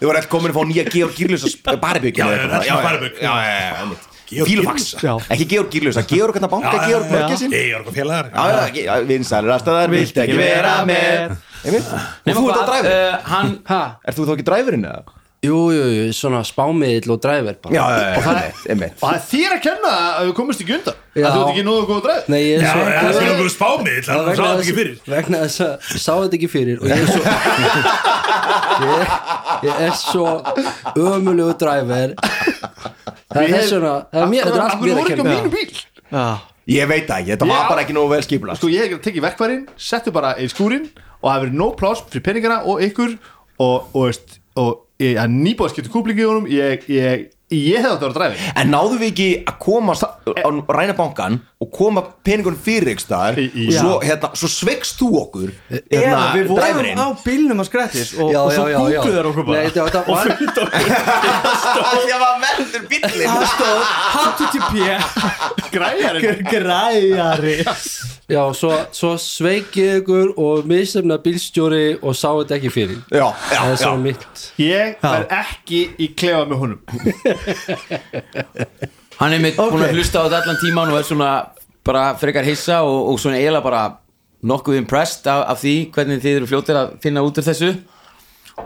[SPEAKER 1] Þau voru alltaf komin að fá nýja Georg Gírlösa baribygg
[SPEAKER 3] Já, já, já.
[SPEAKER 1] Já, já, já.
[SPEAKER 3] Georg
[SPEAKER 1] Fílufax
[SPEAKER 4] Já.
[SPEAKER 1] Ekki Georg Gírlösa, Georg hérna banka, Georg Mörgjessin Já,
[SPEAKER 3] Georg og félagar
[SPEAKER 1] já, já, já, vinsælir aðstæðar Vilt ekki vera með. Og þú ert á
[SPEAKER 2] hvað,
[SPEAKER 1] dræfur
[SPEAKER 2] uh, hann
[SPEAKER 6] ha,
[SPEAKER 1] Er þú þá ekki dræfurinn eða?
[SPEAKER 6] jú, jú, jú, svona spámiðill og dræver bara.
[SPEAKER 1] Já, já, já, einmitt
[SPEAKER 5] og það er þér að kenna að við komumst ekki undan
[SPEAKER 6] Já.
[SPEAKER 5] að þú ert ekki nógu góð dræð
[SPEAKER 6] Nei, ég er
[SPEAKER 3] Já,
[SPEAKER 6] svo
[SPEAKER 3] það er fyrir okkur spámið
[SPEAKER 6] Það
[SPEAKER 3] Það
[SPEAKER 6] var
[SPEAKER 3] sá
[SPEAKER 6] vegna
[SPEAKER 3] þetta ekki fyrir.
[SPEAKER 6] vegna þess að ég sá þetta ekki fyrir og ég er svo ég, ég er svo ömulegu dræver það er vegna það er mér, þetta er allt mér að kenna.
[SPEAKER 4] Já,
[SPEAKER 1] Ég veit það ekki, þetta
[SPEAKER 5] Já.
[SPEAKER 1] var bara ekki nógu vel skipula
[SPEAKER 5] Sko ég hef tekið verkværin, settu bara í skúrin og það verið nóg pláss fyrir peningana og ykkur og, og, og skipta kúplingi í honum ég, ég, ég hef að vera dræfi
[SPEAKER 1] En náðu við ekki að koma á ræna bankan og koma peningunum fyrir ykkur staðar? Og svo, hérna, svo sveikst þú okkur hérna,
[SPEAKER 4] Eða við vorum á bílnum að skrættis og,
[SPEAKER 6] Já,
[SPEAKER 4] og svo þar okkur bara.
[SPEAKER 6] Nei, þetta- þetta var-
[SPEAKER 1] Það var verður bíllinn.
[SPEAKER 4] Það stóð HTTP
[SPEAKER 5] Græjarinn
[SPEAKER 4] Græjari.
[SPEAKER 6] Já, svo, svo sveikið ykkur og misefna bílstjóri og sá þetta ekki fyrir.
[SPEAKER 1] Já, já,
[SPEAKER 6] það er
[SPEAKER 1] já.
[SPEAKER 6] svo mitt.
[SPEAKER 5] Ég verð ekki í klefa með honum
[SPEAKER 2] Hann er mitt búin að hlusta á þetta allan tíman og er svona bara frekar hissa og, og svona eiginlega bara nokkuð impressed af, af því hvernig þið eru fljótir að finna út úr þessu.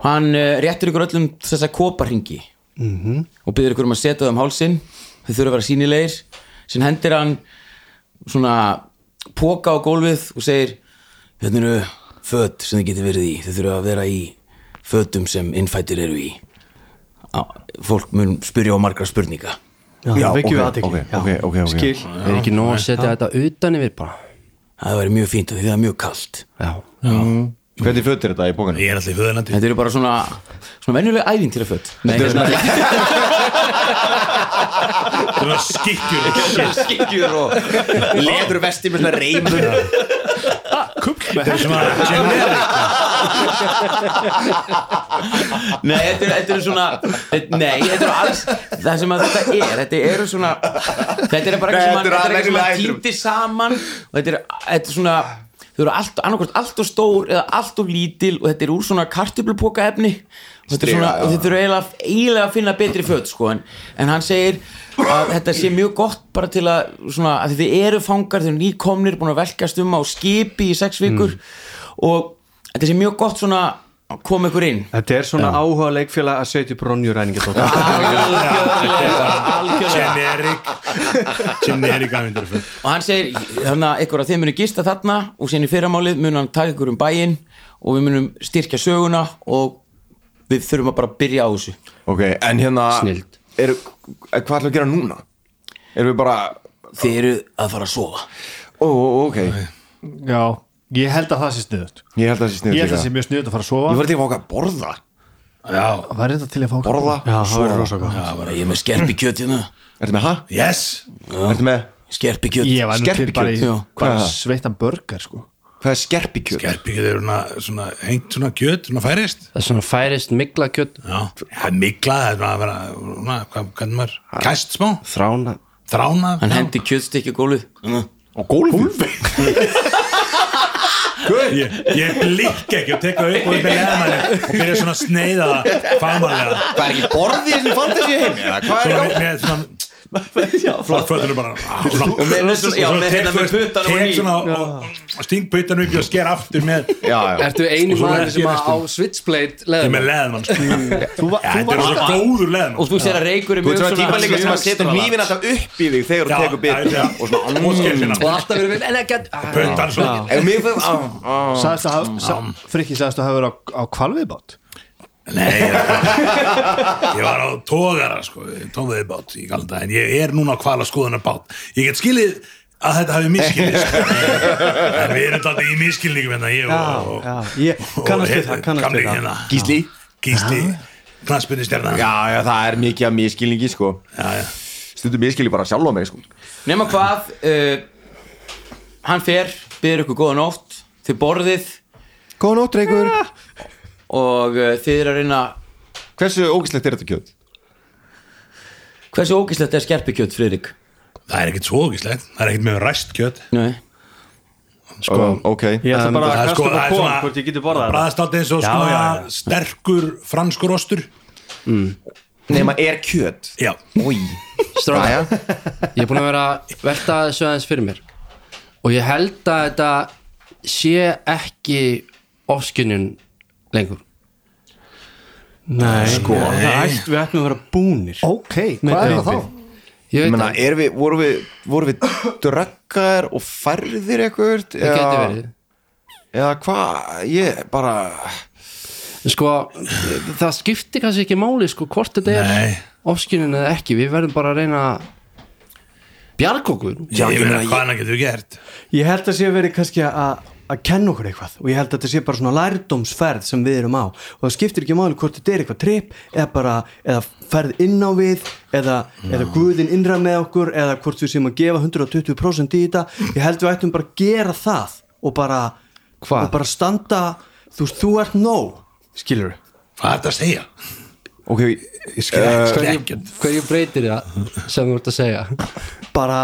[SPEAKER 2] Hann uh, réttur ykkur öllum þessa koparringi -hmm. og byrður ykkur um að setja það um hálsin þau þurfa að vera sínilegir sem hendir hann svona póka á gólfið og segir hérna eru föt sem þið getur verið í. Þau þurfa að vera í fötum sem innfættir eru í fólk mun spyrja á margra spurninga.
[SPEAKER 4] Já,
[SPEAKER 1] Já,
[SPEAKER 4] það vekjum við
[SPEAKER 1] ok,
[SPEAKER 4] aðtekli
[SPEAKER 1] ok, ok, ok, ok.
[SPEAKER 4] Skil.
[SPEAKER 6] Er ekki nóg að setja þetta utan yfir bara?
[SPEAKER 2] Það væri mjög fínt af því það er mjög kalt.
[SPEAKER 6] Já,
[SPEAKER 1] Hvernig föt er þetta í bókanu?
[SPEAKER 3] Ég er alltaf í föðurlandi.
[SPEAKER 2] Þetta eru bara svona svona venjulega ævintýra föt Nei, hérna,
[SPEAKER 3] Það var skikkjur
[SPEAKER 2] skikkjur og leður vesti með svona reymur.
[SPEAKER 3] Það er svona generic
[SPEAKER 2] Nei, þetta eru, eru svona Nei, þetta eru alls Það sem að þetta er, þetta eru svona Þetta er bara ekki sem
[SPEAKER 1] þetta
[SPEAKER 2] að
[SPEAKER 1] eru
[SPEAKER 2] Þetta er ekki sem
[SPEAKER 1] venjulega
[SPEAKER 2] að
[SPEAKER 1] ævintýra-
[SPEAKER 2] týndi saman og þetta er, þetta er svona Þau eru allt, of stór eða allt of lítil og þetta er úr svona kartöflupoka efni. Og þetta er og eru eiginlega, eiginlega að finna betri föt sko, en, en hann segir að þetta sé mjög gott bara til að svona, að þið eru fangar, þið eru nýkomnir búin að velkast um á skipi í sex vikur og þetta sé mjög gott svona kom ykkur inn.
[SPEAKER 4] Þetta er svona áhuga leikfélag að setja
[SPEAKER 2] algjörlega. Algjörlega.
[SPEAKER 3] Generic. Generic aðvindur
[SPEAKER 2] og hann segir þannig að ykkur að þið munum gista þarna og síðan í fyrramálið mun hann taka ykkur um bæinn og við munum styrkja söguna og við þurfum að bara byrja á þessu.
[SPEAKER 1] Ok, en hérna
[SPEAKER 6] Snilld.
[SPEAKER 1] er, Hvað ætlum við að gera núna? Erum við bara
[SPEAKER 2] þið eru að fara að sofa.
[SPEAKER 1] Ó, ó, ok.
[SPEAKER 5] Já, ég held að það sé sniðut
[SPEAKER 1] Ég held að það sé sniðut
[SPEAKER 5] Ég held að það sé mjög sniðut að fara að
[SPEAKER 1] Ég
[SPEAKER 5] sofa
[SPEAKER 1] var til að fá okkar að borða.
[SPEAKER 3] Já,
[SPEAKER 5] Það er þetta til að fá
[SPEAKER 1] Borða?
[SPEAKER 4] Já, það verður rosa gott.
[SPEAKER 2] Já, bara ég er með skerpi kjöt hérna
[SPEAKER 1] Ertu með það?
[SPEAKER 3] yes.
[SPEAKER 1] Ertu með?
[SPEAKER 2] Skerpi kjöt.
[SPEAKER 5] Ég var nú til
[SPEAKER 1] Skerpikjöt?
[SPEAKER 5] bara í.
[SPEAKER 1] Hvað
[SPEAKER 5] bara
[SPEAKER 1] það?
[SPEAKER 5] sveittan börgar sko.
[SPEAKER 1] Hvað er skerpikjöt?
[SPEAKER 3] Gerpikið er svona, svona hengt svona kjöt, svona færist.
[SPEAKER 6] Það er svona færist mikla kjött
[SPEAKER 3] Já, það er mikla, það er svona
[SPEAKER 1] gólfi?
[SPEAKER 3] Ég, ég blikk ekki og teka upp og upp með leðmanni og byrja svona að sneiða það fagmannlega
[SPEAKER 1] Hvað er ekki borðið í þessum fantasíu heimi? eða Hvað er það?
[SPEAKER 3] Með, með svona flott fötunum bara
[SPEAKER 2] með- með svona- með hérna með og
[SPEAKER 3] svona og, sting puttanum upp og sker aftur með
[SPEAKER 6] Ertu einu maður sem á Switchblade
[SPEAKER 3] með
[SPEAKER 6] leðum
[SPEAKER 3] leðmann sko.
[SPEAKER 5] Þú var,
[SPEAKER 3] Já,
[SPEAKER 5] þú
[SPEAKER 3] þetta
[SPEAKER 5] var
[SPEAKER 3] er svo góður leðmann
[SPEAKER 2] og þú sér að reykur er
[SPEAKER 1] Þú
[SPEAKER 2] mjög
[SPEAKER 1] svona tíma líka sem að setja
[SPEAKER 2] Svona-
[SPEAKER 1] hnífin alltaf upp í þig þegar þú tekur
[SPEAKER 3] já.
[SPEAKER 1] og svona
[SPEAKER 3] og skellina
[SPEAKER 6] Og alltaf verið við En ekki
[SPEAKER 3] puttan svona.
[SPEAKER 1] Ef mér fyrir á, á.
[SPEAKER 5] Sagðist að hafa- sa- Frikki sagðist að hafa verið á, á kvalviðbátt
[SPEAKER 3] Nei, ég, ég var á tógara sko, tóðiðbát í galda en ég er núna á kvala skoðunar bát. Ég get skilið að þetta hafi miskilist en við erum alltaf í miskilningum hérna ég og, og,
[SPEAKER 4] Já, ég kannast við það,
[SPEAKER 3] hérna.
[SPEAKER 1] Gísli?
[SPEAKER 3] Gísli, knastbyrni stjarnan
[SPEAKER 1] Já, já, það er mikið af miskilningi sko.
[SPEAKER 3] Já, já.
[SPEAKER 1] Stundum miskilning bara sjálf á mig sko.
[SPEAKER 2] Nema hvað uh, hann fer, byrður ykkur góða nótt þið borðið.
[SPEAKER 1] Góða nótt, Reykur
[SPEAKER 2] og uh, þið er að reyna
[SPEAKER 1] Hversu ógislegt er þetta kjöt?
[SPEAKER 2] hversu ógislegt er skerpi kjöt, Friðrik?
[SPEAKER 3] það er ekkert svo ógislegt. Það er ekkert með ræst kjöt.
[SPEAKER 2] Nei.
[SPEAKER 1] Sko, ok.
[SPEAKER 4] Ég ætla bara að kasta
[SPEAKER 3] sko-
[SPEAKER 4] upp
[SPEAKER 3] það svona-
[SPEAKER 4] hvort ég geti borðað það.
[SPEAKER 3] bræðast alltaf eins og sko,
[SPEAKER 4] já.
[SPEAKER 3] já, sterkur franskur ostur.
[SPEAKER 1] Nema er kjöt.
[SPEAKER 3] Já,
[SPEAKER 1] Új
[SPEAKER 6] Stráka Ég er búin að vera að velta þessu aðeins fyrir mér. Og ég held að þetta sé ekki ofskynjun lengur?
[SPEAKER 4] Nei, sko. Það ætti við ættum að vera búnir.
[SPEAKER 5] Ok, hvað er það þá?
[SPEAKER 6] Ég
[SPEAKER 1] meina,
[SPEAKER 6] að
[SPEAKER 1] er við, voru við, voru við dröggar og færðir eitthvað?
[SPEAKER 6] Það geti verið.
[SPEAKER 1] Eða hvað, ég bara
[SPEAKER 6] Sko, það skiptir kannski ekki máli sko hvort þetta er
[SPEAKER 3] Nei.
[SPEAKER 6] ofskynjun eða ekki. Við verðum bara að reyna að bjarga okkur.
[SPEAKER 3] Já ég meina hvað hann getur við gert?
[SPEAKER 4] Ég held að sé verið kannski að að kenna okkur eitthvað. Og ég held að þetta sé bara svona lærdómsferð sem við erum á. Og það skiptir ekki máli hvort þetta er eitthvað trip eða bara, eða ferð inn á við eða, eða guðin innra með okkur eða hvort við séum að gefa 120% í þetta, ég held við ættum bara að gera það og bara,
[SPEAKER 6] Hvað?
[SPEAKER 4] og bara standa þú veist, þú ert nóg, skilur
[SPEAKER 3] hvað er þetta að segja?
[SPEAKER 1] Ok,
[SPEAKER 3] ég skil
[SPEAKER 1] Eh,
[SPEAKER 3] ekki
[SPEAKER 6] Hverju, hverju breytir það sem þú ert að segja?
[SPEAKER 4] Bara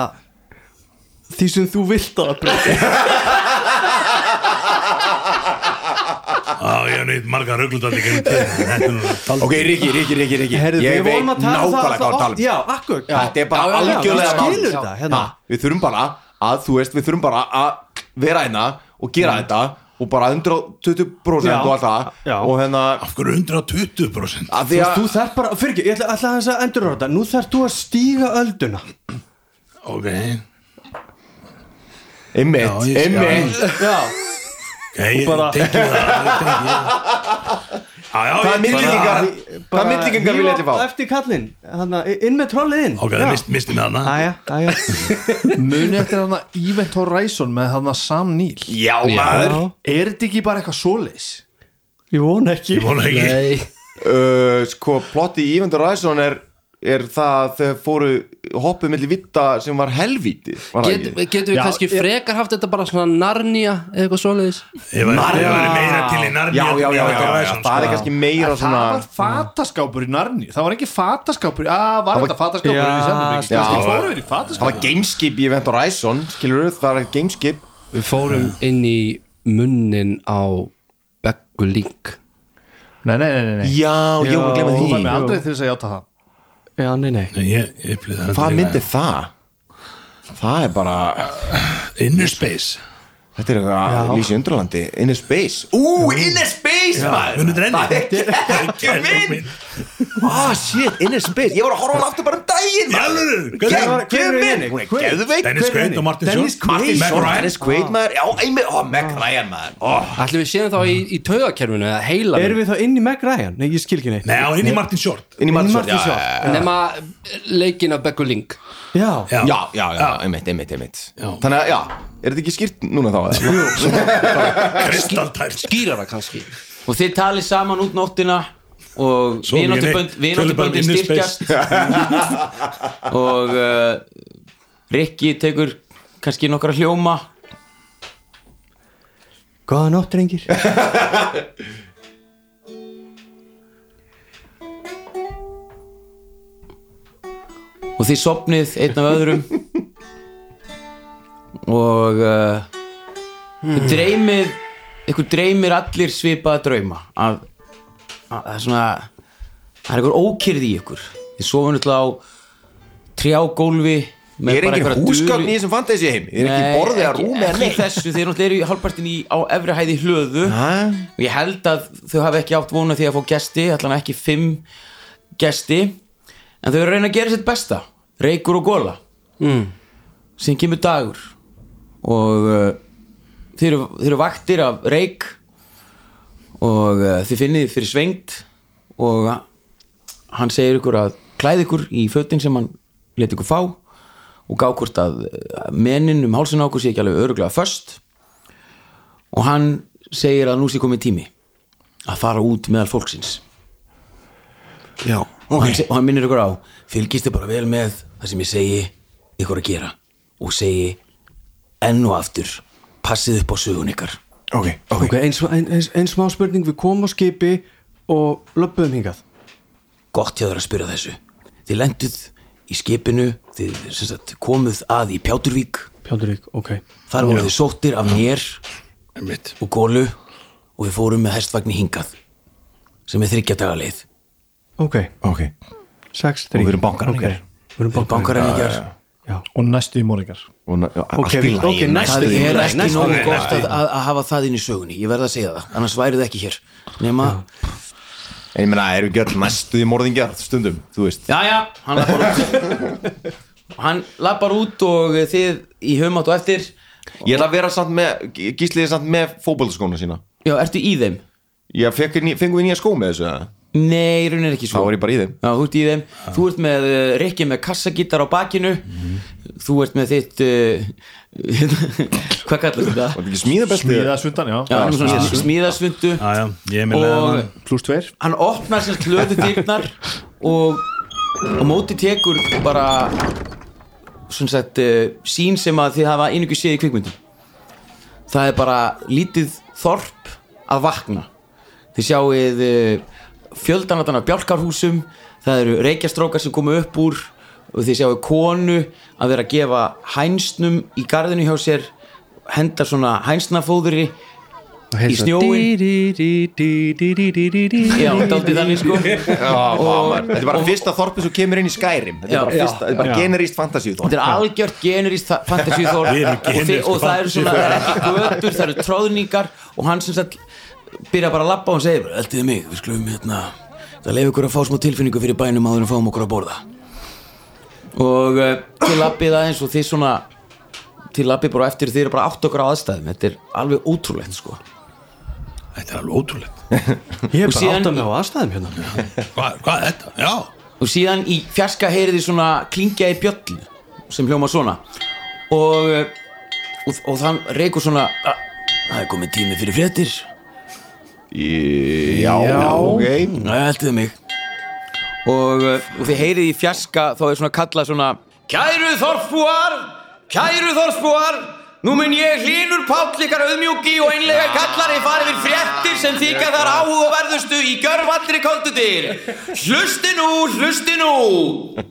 [SPEAKER 4] því sem þú vilt að það breyta
[SPEAKER 3] Já, ég hef neitt marga rugglutandi gegnum tíðina, en þetta er nú taldi-
[SPEAKER 1] ok, Riki, Riki, Riki, Riki. Ég
[SPEAKER 4] við
[SPEAKER 1] veit
[SPEAKER 4] að um
[SPEAKER 1] nákvæmlega hvað
[SPEAKER 4] alltaf
[SPEAKER 1] að tala
[SPEAKER 4] oft,
[SPEAKER 1] um.
[SPEAKER 4] Já, akkur
[SPEAKER 1] Þetta er bara algjörlega
[SPEAKER 4] hérna.
[SPEAKER 1] Við þurfum bara að, þú veist, við þurfum bara að vera hérna og gera þetta og bara 120%
[SPEAKER 4] Já.
[SPEAKER 1] og allt það. Og hérna
[SPEAKER 3] af hverju 120%
[SPEAKER 1] að
[SPEAKER 4] Þú
[SPEAKER 1] því
[SPEAKER 4] veist,
[SPEAKER 1] að
[SPEAKER 4] þú þarf bara, fyrir ekki, ég ætla, ætla þess að endur þetta. Nú þarf þú að stíga ölduna.
[SPEAKER 3] Ok,
[SPEAKER 1] einmitt, einmitt.
[SPEAKER 4] Já,
[SPEAKER 3] ég
[SPEAKER 4] bara-
[SPEAKER 3] tengi það ég tengi Já, já,
[SPEAKER 1] Hvað
[SPEAKER 3] ég tengi
[SPEAKER 1] milligingar
[SPEAKER 3] það
[SPEAKER 1] Hvað milligingar vil ég til fá?
[SPEAKER 4] Eftir kallinn, hann inn með trollið inn.
[SPEAKER 3] Ok, það mist, misti með hana
[SPEAKER 5] Muni eftir hann að Event Horizon með hann að Sam Neill.
[SPEAKER 1] Já, maður.
[SPEAKER 5] Er þetta ekki bara eitthvað svoleiðis?
[SPEAKER 4] Ég vona ekki.
[SPEAKER 3] Ég vona ekki.
[SPEAKER 6] Nei,
[SPEAKER 1] uh, Sko, plotti í Event Horizon er er það að þau fóru hoppuð milli vitta sem var helvíti var það
[SPEAKER 6] Get, getum við
[SPEAKER 4] Já,
[SPEAKER 6] kannski
[SPEAKER 4] ég-
[SPEAKER 6] frekar haft þetta bara svona Narnia eða eitthvað svoleiðis
[SPEAKER 3] Narnia
[SPEAKER 1] Já, já, já, já, já, það er
[SPEAKER 3] sko.
[SPEAKER 1] kannski meira
[SPEAKER 5] Það
[SPEAKER 1] svona
[SPEAKER 5] var fataskápur í Narni Það var ekki fataskápur að var þetta fataskápur
[SPEAKER 4] Já,
[SPEAKER 5] í Sennabygg
[SPEAKER 1] já.
[SPEAKER 5] Það
[SPEAKER 1] það var gameskip í Event Horizon skilur við, það er gameskip
[SPEAKER 6] Við fórum inn í munnin á Beggu Link
[SPEAKER 5] Nei, nei, nei, nei, nei.
[SPEAKER 1] Já, ég var að glemma
[SPEAKER 5] Þú var
[SPEAKER 1] því
[SPEAKER 5] með aldrei til þess að játa það
[SPEAKER 4] Já, nei, nei.
[SPEAKER 3] Nei, Ég, ég upplýði það
[SPEAKER 1] Hvað myndi það? Það er bara
[SPEAKER 3] Inner Space
[SPEAKER 1] Þetta er eitthvað Lísi Undralandi. Inner Space. Ú, Inner Space maður! Það er ekki mynd Ah, shit, Inner Space. Ég var að horfa á hann aftur bara um daginn maður. Hún er geðveik
[SPEAKER 3] Dennis Quaid og Martin Short.
[SPEAKER 1] Dennis Quaid maður. Einmitt, ó, Meg Ryan maður.
[SPEAKER 6] Ætlum við séum þá í, í taugakerfinu eða heila
[SPEAKER 4] Erum við þá inn í Meg Ryan? Nei, ég skil ekki neitt.
[SPEAKER 3] Nei, á inn í Martin Short.
[SPEAKER 1] Já.
[SPEAKER 6] nema leikin af Beggu Link.
[SPEAKER 4] Já,
[SPEAKER 3] Já.
[SPEAKER 1] Já, já, já, einmitt, einmitt, einmitt.
[SPEAKER 3] Já.
[SPEAKER 1] Þannig að, já, er þetta ekki skýrt núna þá? eða?
[SPEAKER 3] Kristaltær
[SPEAKER 6] skýrara kannski.
[SPEAKER 2] Og þið talið saman út nóttina og
[SPEAKER 3] inner
[SPEAKER 2] styrkjast. Og uh, Rikki tekur kannski nokkra hljóma.
[SPEAKER 4] Góða nótt, drengir.
[SPEAKER 2] Og þið sopnið einn af öðrum og uh, þið dreymið ykkur dreymir allir svipaða drauma að, að er svona það er einhver ókyrði í ykkur. Þið sofum náttúrulega á trjágólfi
[SPEAKER 1] Ég er húsgögn
[SPEAKER 2] duli-
[SPEAKER 1] í þessum fantasy heim Ég er ekki
[SPEAKER 2] Nei,
[SPEAKER 1] borðið að
[SPEAKER 2] ekki-
[SPEAKER 1] rúmi að
[SPEAKER 2] ekki
[SPEAKER 1] neitt.
[SPEAKER 2] þessu, þeir náttúrulega eru í hálfpartin í, á efri hæði hlöðu.
[SPEAKER 1] Ha?
[SPEAKER 2] og ég held að þau hafi ekki átt vona því að fá gesti, allan ekki fimm gesti. En þau eru að reyna að gera sitt besta. Reykur og góla mm. sem kemur dagur og uh, þeir, eru, þeir eru vaktir af reyk. Og uh, þið finnið fyrir svengt og hann segir ykkur að klæði ykkur í fötin sem hann leti ykkur fá. Og gá hvort að menin um hálsinn á okkur sé ekki alveg öruglega föst. Og hann segir að nú sé komið tími að fara út meðal fólksins.
[SPEAKER 1] Já,
[SPEAKER 2] og, hann, og hann minnir ykkur á fylgist þið bara vel með það sem ég segi ykkur að gera og segi enn og aftur passið upp á sögun ykkar.
[SPEAKER 1] Ok, ok.
[SPEAKER 4] Ok, eins, eins, eins smá spurning. Við komum á skipi og löpum hingað.
[SPEAKER 2] Gott hjá þér að spyrja þessu. Þið lenduð í skipinu þið sem sagt, komuð að í Pjáturvík
[SPEAKER 4] Pjáldurík, ok.
[SPEAKER 2] Þar voru þið sóttir af mér
[SPEAKER 3] Einmitt.
[SPEAKER 2] og gólu og við fórum með hestvagni hingað sem er þryggja daga leið.
[SPEAKER 4] Ok,
[SPEAKER 1] Ok,
[SPEAKER 4] sex,
[SPEAKER 1] Og við erum bankaræningjar.
[SPEAKER 4] okay. Við erum
[SPEAKER 2] bankaræningjar
[SPEAKER 4] Já,
[SPEAKER 5] og næstu í morgingar
[SPEAKER 1] og na- já,
[SPEAKER 4] Ok,
[SPEAKER 1] allt í
[SPEAKER 4] við-
[SPEAKER 1] lagi,
[SPEAKER 4] ok, næstu
[SPEAKER 2] það er ekki nógu gott að, að, að hafa það inn í sögunni. Ég verð að segja það, annars værið ekki hér. Nema,
[SPEAKER 1] En ég meina, erum við gjörð næstu í morðingjar stundum, þú veist?
[SPEAKER 2] Já já hann lappar út. Hann lappar út og þið í humátt og eftir.
[SPEAKER 1] Ég ætla að vera samt með, gísliði samt með fótboltaskóna sína.
[SPEAKER 2] Já, ertu í þeim?
[SPEAKER 1] Ný- fengum við nýja skó með þessu eða?
[SPEAKER 2] Nei, raunin er ekki
[SPEAKER 1] Þá
[SPEAKER 2] svo
[SPEAKER 1] var ég bara í þeim.
[SPEAKER 2] Já, þú ert í þeim, þú ert með uh, Rikki með kassagítar á bakinu. Þú ert með þitt uh, hvað kallar þetta?
[SPEAKER 1] Ekki smíðabelti?
[SPEAKER 5] Smíða sundan, já,
[SPEAKER 2] Já, er svona smíðasvundu
[SPEAKER 3] Já, já, ég er með
[SPEAKER 2] og
[SPEAKER 3] leðan
[SPEAKER 5] Plus tveir.
[SPEAKER 2] hann opnar sér klöðu dyrnar og á móti tekur bara svona sagt uh, sín sem að þið hafa einhverju séð í kvikmyndum. Það er bara lítið þorp að vakna. Þið sjáuð uh, fjöldanatan af bjálkarhúsum það eru reykjastrókar sem komu upp úr og þið sjáuð konu að vera að gefa hænsnum í garðinu hjá sér henda svona hænsnafóðuri í snjóin já, dálítið þannig sko
[SPEAKER 1] Þetta er bara fyrsta þorpið sem kemur inn í Skyrim Þetta er bara, er generíst fantasíu
[SPEAKER 2] þetta er algjört
[SPEAKER 3] Við erum
[SPEAKER 2] og, það eru svona, það er ekki götur það eru tróðningar og hann sem sagt byrja bara að labba og segir eldiði mig, við skulum hérna það leif ykkur að fá smá tilfinningu fyrir bænum áður en fáum okkur að borða. Og uh, til labbið aðeins og þið svona til labbið bara eftir þið eru bara átt okkur á aðstæðum. Þetta er alveg ótrúlegt sko.
[SPEAKER 3] Þetta er alveg ótrúlegt.
[SPEAKER 4] Ég er bara
[SPEAKER 2] síðan-
[SPEAKER 4] átt að með á aðstæðum hérna.
[SPEAKER 3] Hvað, hvað er þetta? Já,
[SPEAKER 2] og síðan í fjarska heyriði svona klingja í bjöllu sem hljóma svona. Og, eh, og, og þann reykur svona "Ah, það er komið tími fyrir fréttir
[SPEAKER 1] Já, ok.
[SPEAKER 2] Það heldur mig. Og, eh, og þið heyrið í fjarska þá er svona kallað svona Kæru þorfbúar Kæru þorfbúar Nú mun ég hlínur Páll ykkar auðmjúki og einlega kallari farið við fréttir sem þykja þar áhug og verðustu í gjörvallri koldutir Hlusti nú, hlusti nú.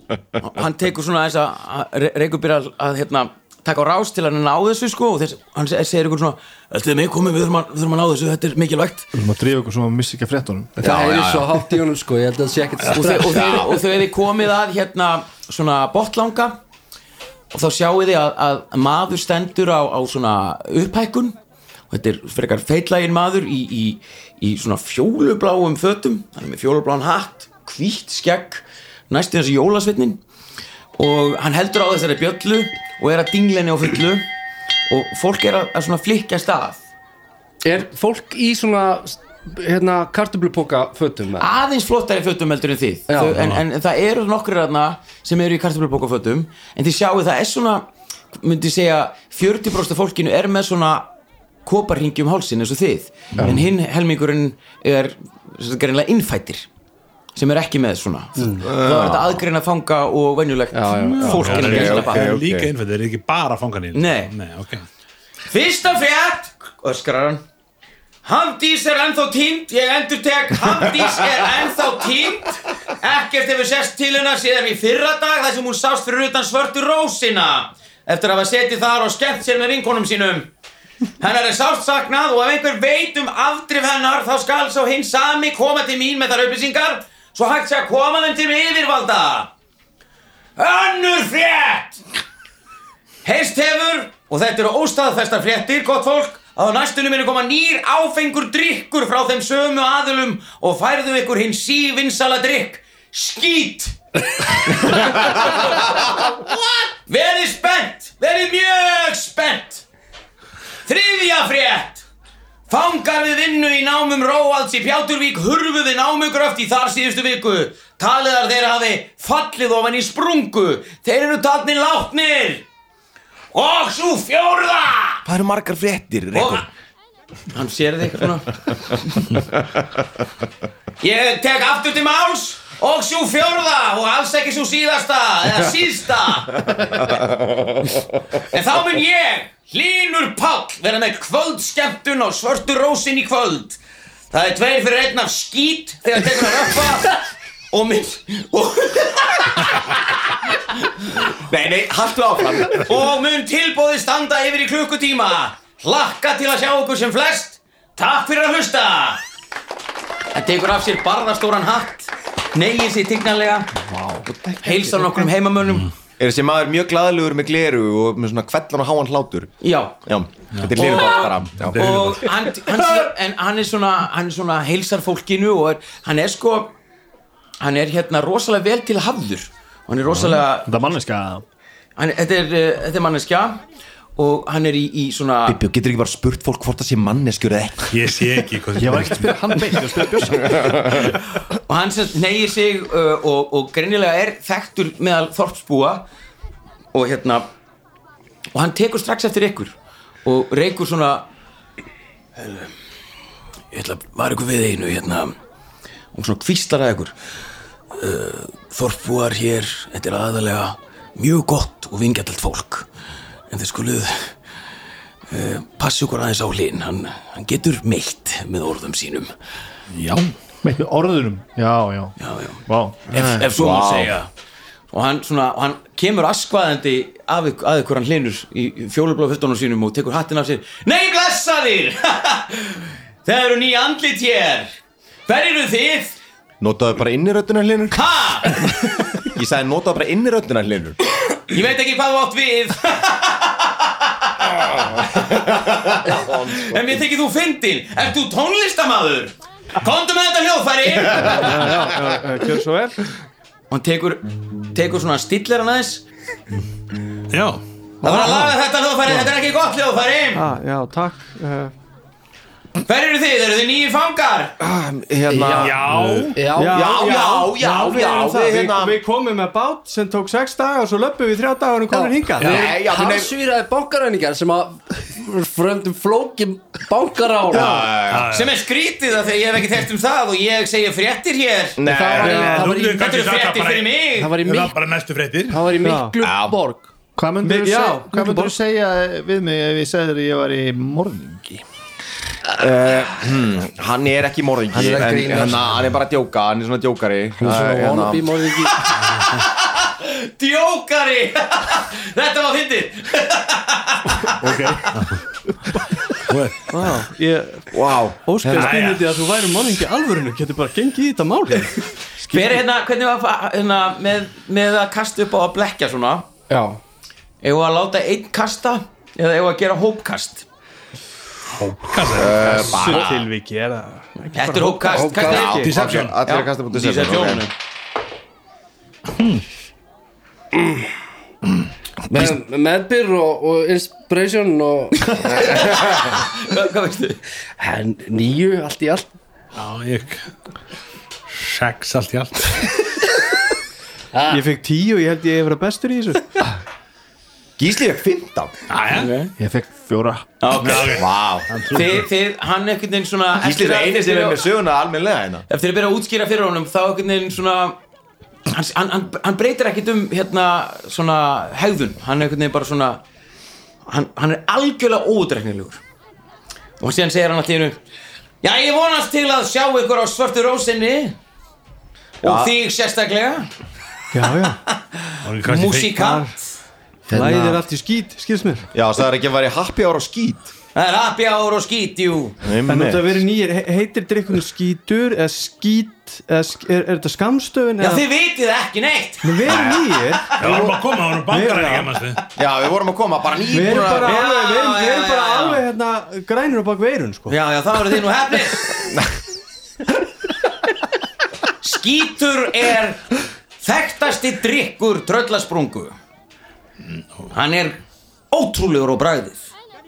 [SPEAKER 2] Hann tekur svona þess að að, að hérna, taka á rás til að ná þessu sko og þess, hann se- segir ykkur svona Þetta er mig komið, við þurfum að, við þurfum að ná þessu, þetta er mikilvægt.
[SPEAKER 5] Við erum að drífa okkur svona að missa ekki að fréttunum.
[SPEAKER 6] Það er svo hátt í honum sko, ég held að það sé ekkert
[SPEAKER 2] og og, þau, og þau hefði komið að hérna svona botlanga og þá sjáu þið að, að maður stendur á, á svona upphækkun og þetta er frekar feitlægin maður í, í, í svona fjólubláum fötum, hann er með fjólubláan hatt hvítt skegg, næstu þessi jólasveitnin og hann heldur á þessari bjöllu og er að dinglenni á fullu og fólk er að, að svona flikka stað.
[SPEAKER 6] Er fólk í svona hérna kartöflupoka fötum
[SPEAKER 2] aðeins flottari fötum heldur en þið.
[SPEAKER 6] Já.
[SPEAKER 2] Þau, en, en það eru nokkur þarna sem eru í kartöflubókafötum en þið sjáu það er svona myndi segja 40% af fólkinu er með svona koparringi um hálsin eins og þið. En hinn helmingurinn er greinlega innfættir sem er ekki með svona. Þá er þetta aðgreina fanga og venjulegt fólk innan
[SPEAKER 1] ok,
[SPEAKER 2] gæsla
[SPEAKER 1] ok.
[SPEAKER 3] Það er líka innfætt, það er ekki bara fanganinn
[SPEAKER 2] Nei.
[SPEAKER 3] Nei, ok.
[SPEAKER 2] Fyrsta frétt öskrar hann. Hamdís er ennþá tínt Ég endur tek Hamdís er ennþá tínt Ekkert hefur sest til hennar síðan í fyrra dag þar sem hún sást fyrir utan svörtu rósina. Eftir að hafa setið þar og skemmt sér með vinkonum sínum. Hennar er sást saknað og ef einhver veit um afdrif hennar þá skal sá hinn sami koma til mín með þar upplýsingar svo hægt sé að koma þeim til yfirvalda Önnur frétt Heist hefur, og þetta eru óstaðfestar fréttir, gott fólk, að á næstunum muni koma nýr áfengur drikkur frá þeim sömu aðilum og færðu ykkur hinn sívinsala drikk, skít. verið spennt, verið mjög spennt. Þriðja frétt. Fangar við vinnu í námum Róalds í Pjáturvík hurfuði námugröft í þar síðustu viku. Taliðar þeirra hafi fallið ofan í sprungu. Þeir eru talnir látnir. Og svo fjórða
[SPEAKER 1] Hvað eru margar fréttir,
[SPEAKER 2] Og Hann sér þig svona Ég tek aftur til máls Og svo fjórða Og alls ekki svo síðasta Eða síðsta. En þá mun ég Hlínur Páll Vera með kvöldskemmtun á svörtu rósin í kvöld. Það er tveir fyrir einn af skít Þegar tekur að röppa Og minn Og
[SPEAKER 1] Nei, nei, haltu áfram.
[SPEAKER 2] Og mun tilbóði standa yfir í klukkutíma. Hlakka til að sjá okkur sem flest. Takk fyrir að hlusta. Hann tekur af sér barðastóran hatt neyir sér tignarlega. Heilsar nokkur um heimamönnum.
[SPEAKER 1] Er þessi maður mjög glaðlugur með gleru og með svona kvellan og háan hlátur?
[SPEAKER 2] Já.
[SPEAKER 1] Já, þetta er bara Já,
[SPEAKER 2] og hann, hann, en hann er svona hann er svona heilsar fólkinu og er, hann er sko hann er hérna rosalega vel til hafður. Og hann er rosalega
[SPEAKER 5] Þetta er manneska
[SPEAKER 2] hann, þetta, er, uh, þetta er manneskja og hann er í, í svona
[SPEAKER 1] Bibbi, getur ekki bara spurt fólk hvort það sé manneskjur eða ekki?
[SPEAKER 3] Ég sé ekki hvað
[SPEAKER 5] Ég var ekki að spila hann beint, ég var að spila bjössa.
[SPEAKER 2] Og hann sem neyir sig uh, og, og greinilega er þekktur meðal þorpsbúa og hérna og hann tekur strax eftir ykkur og reykur svona "Heyrðu, ég ætla að var ykkur við einu hérna. Og svona kvíslar að ykkur. Uh, þorpsbúar hér þetta er aðalega mjög gott og vingjaldalt fólk en þið skuluð uh, passi okkur aðeins á hlinn hann, hann getur meitt með orðum sínum.
[SPEAKER 3] Já.
[SPEAKER 5] Meitt með orðunum? Já, já,
[SPEAKER 2] já, já.
[SPEAKER 5] Vá.
[SPEAKER 2] Ef, ef svo má segja. Og hann, svona, og hann kemur askvaðandi af ykkur, hann hlinur í fjólublá fyrstónum sínum og tekur hattin af sér. Nei, blessa þér! Það eru nýja andlit hér. Hver eru þið?
[SPEAKER 1] Notaðu bara innirödduna hlinur
[SPEAKER 2] Ha?
[SPEAKER 1] Ég sagði notaðu bara innirödduna hlinur
[SPEAKER 2] Ég veit ekki hvað þú átt við. En mér þykir þú fyndin Ert þú tónlistamaður? Komdu með þetta hljóðfæri.
[SPEAKER 4] Gjör svo vel.
[SPEAKER 2] Og hann tekur, tekur svona stillir hann aðeins.
[SPEAKER 3] Já.
[SPEAKER 2] Það var að laga þetta hljóðfæri, þetta er ekki gott hljóðfæri.
[SPEAKER 4] Ah, Já, takk. Uh,
[SPEAKER 2] Hver eru þið? Eru þið nýjir fangar?
[SPEAKER 1] Hérna
[SPEAKER 3] Já.
[SPEAKER 6] Já,
[SPEAKER 1] Já, já, já,
[SPEAKER 4] við,
[SPEAKER 1] já, við hérna
[SPEAKER 4] við komum með bát sem tók sex daga og svo löpum við þrjá dagar og komum hingað.
[SPEAKER 1] Nei, já, nefn
[SPEAKER 6] Halsvíraði bankaræningar sem að fröndum flókin bankarána
[SPEAKER 2] sem er skrítið að þegar ég hef ekki þekkt um það og ég segja fréttir hér.
[SPEAKER 1] Nei,
[SPEAKER 6] Það var í-
[SPEAKER 2] fréttir fyrir mig.
[SPEAKER 6] Það var
[SPEAKER 3] næstu fréttir.
[SPEAKER 6] Það var í miklu borg.
[SPEAKER 5] Hvað myndur þú segja við mig ef ég segði þér að ég var í morðingi?
[SPEAKER 1] Uh, hmm, hann er ekki morðingi
[SPEAKER 6] Hann er
[SPEAKER 1] en hérna, hann er bara djóka, hann er svona djókari.
[SPEAKER 6] Svona
[SPEAKER 1] hérna,
[SPEAKER 6] wannabe morðingi.
[SPEAKER 2] Djókari! Þetta var fyndið!
[SPEAKER 4] Ég
[SPEAKER 1] wow.
[SPEAKER 4] óskar
[SPEAKER 3] Jæja.
[SPEAKER 4] spynnandi að þú væri morðingi alvörinu Getur bara gengið í þetta mál
[SPEAKER 2] Hver er hérna, hvernig var hérna, með, með að kasta upp á að blekja svona?
[SPEAKER 6] Já.
[SPEAKER 2] Ef að láta einn kasta eða ef að gera hópkast
[SPEAKER 3] Hvað er það?
[SPEAKER 4] Þessu tilviki er það?
[SPEAKER 2] Þetta er hópkast,
[SPEAKER 3] Deception.
[SPEAKER 1] Allir að kasta búin
[SPEAKER 2] Deception
[SPEAKER 6] með, meðbyr og, og inspiration og
[SPEAKER 2] Hvað veistu?
[SPEAKER 6] en, nýju allt í allt.
[SPEAKER 3] Já, ég Sex allt í allt.
[SPEAKER 4] Ég fekk tíu og ég held ég hef verið bestur í þessu
[SPEAKER 1] Gísli er 15
[SPEAKER 3] Jæja
[SPEAKER 5] Ég fekk fjóra.
[SPEAKER 2] Ok,
[SPEAKER 1] Vá.
[SPEAKER 2] Þið, þið, hann einhvern veginn svona
[SPEAKER 1] Gísli er eini sem er með söguna almennilega hérna.
[SPEAKER 2] Eftir að byrja að útskýra fyrir honum þá einhvern veginn svona hann, hann, hann, breytir ekkit um hérna svona hegðun. Hann er einhvern veginn bara svona hann, hann er algjörlega ódreiknilegur og síðan segir hann allir Já, ég vonast til að sjá ykkur á svörtu rósinni. Og þig sérstaklega.
[SPEAKER 4] Já, já,
[SPEAKER 2] músikant
[SPEAKER 4] læðir allt í skít, skils mér.
[SPEAKER 1] Já, það er ekki að vera happy hour á skít.
[SPEAKER 2] Það er happy hour og skít, jú.
[SPEAKER 4] En þetta verið nýjir, he- heitir drikkunni skítur eða skít eða, sk- er, er þetta skamstöfun
[SPEAKER 2] Já,
[SPEAKER 4] eða
[SPEAKER 2] þið vitið ekki neitt.
[SPEAKER 4] Við erum nýjir.
[SPEAKER 3] Já, við erum að koma, við erum bankar ekki að
[SPEAKER 1] Já, við vorum að koma bara
[SPEAKER 4] Við erum
[SPEAKER 1] nýbúin
[SPEAKER 4] bara
[SPEAKER 1] að
[SPEAKER 4] alveg, við erum, bara
[SPEAKER 2] já, já.
[SPEAKER 4] alveg hérna grænur á bak veirun sko.
[SPEAKER 2] Já, já, það eru þið nú hefnir Skítur er þekktasti drikkur tröllasprungu Hann er ótrúlegur á bragðið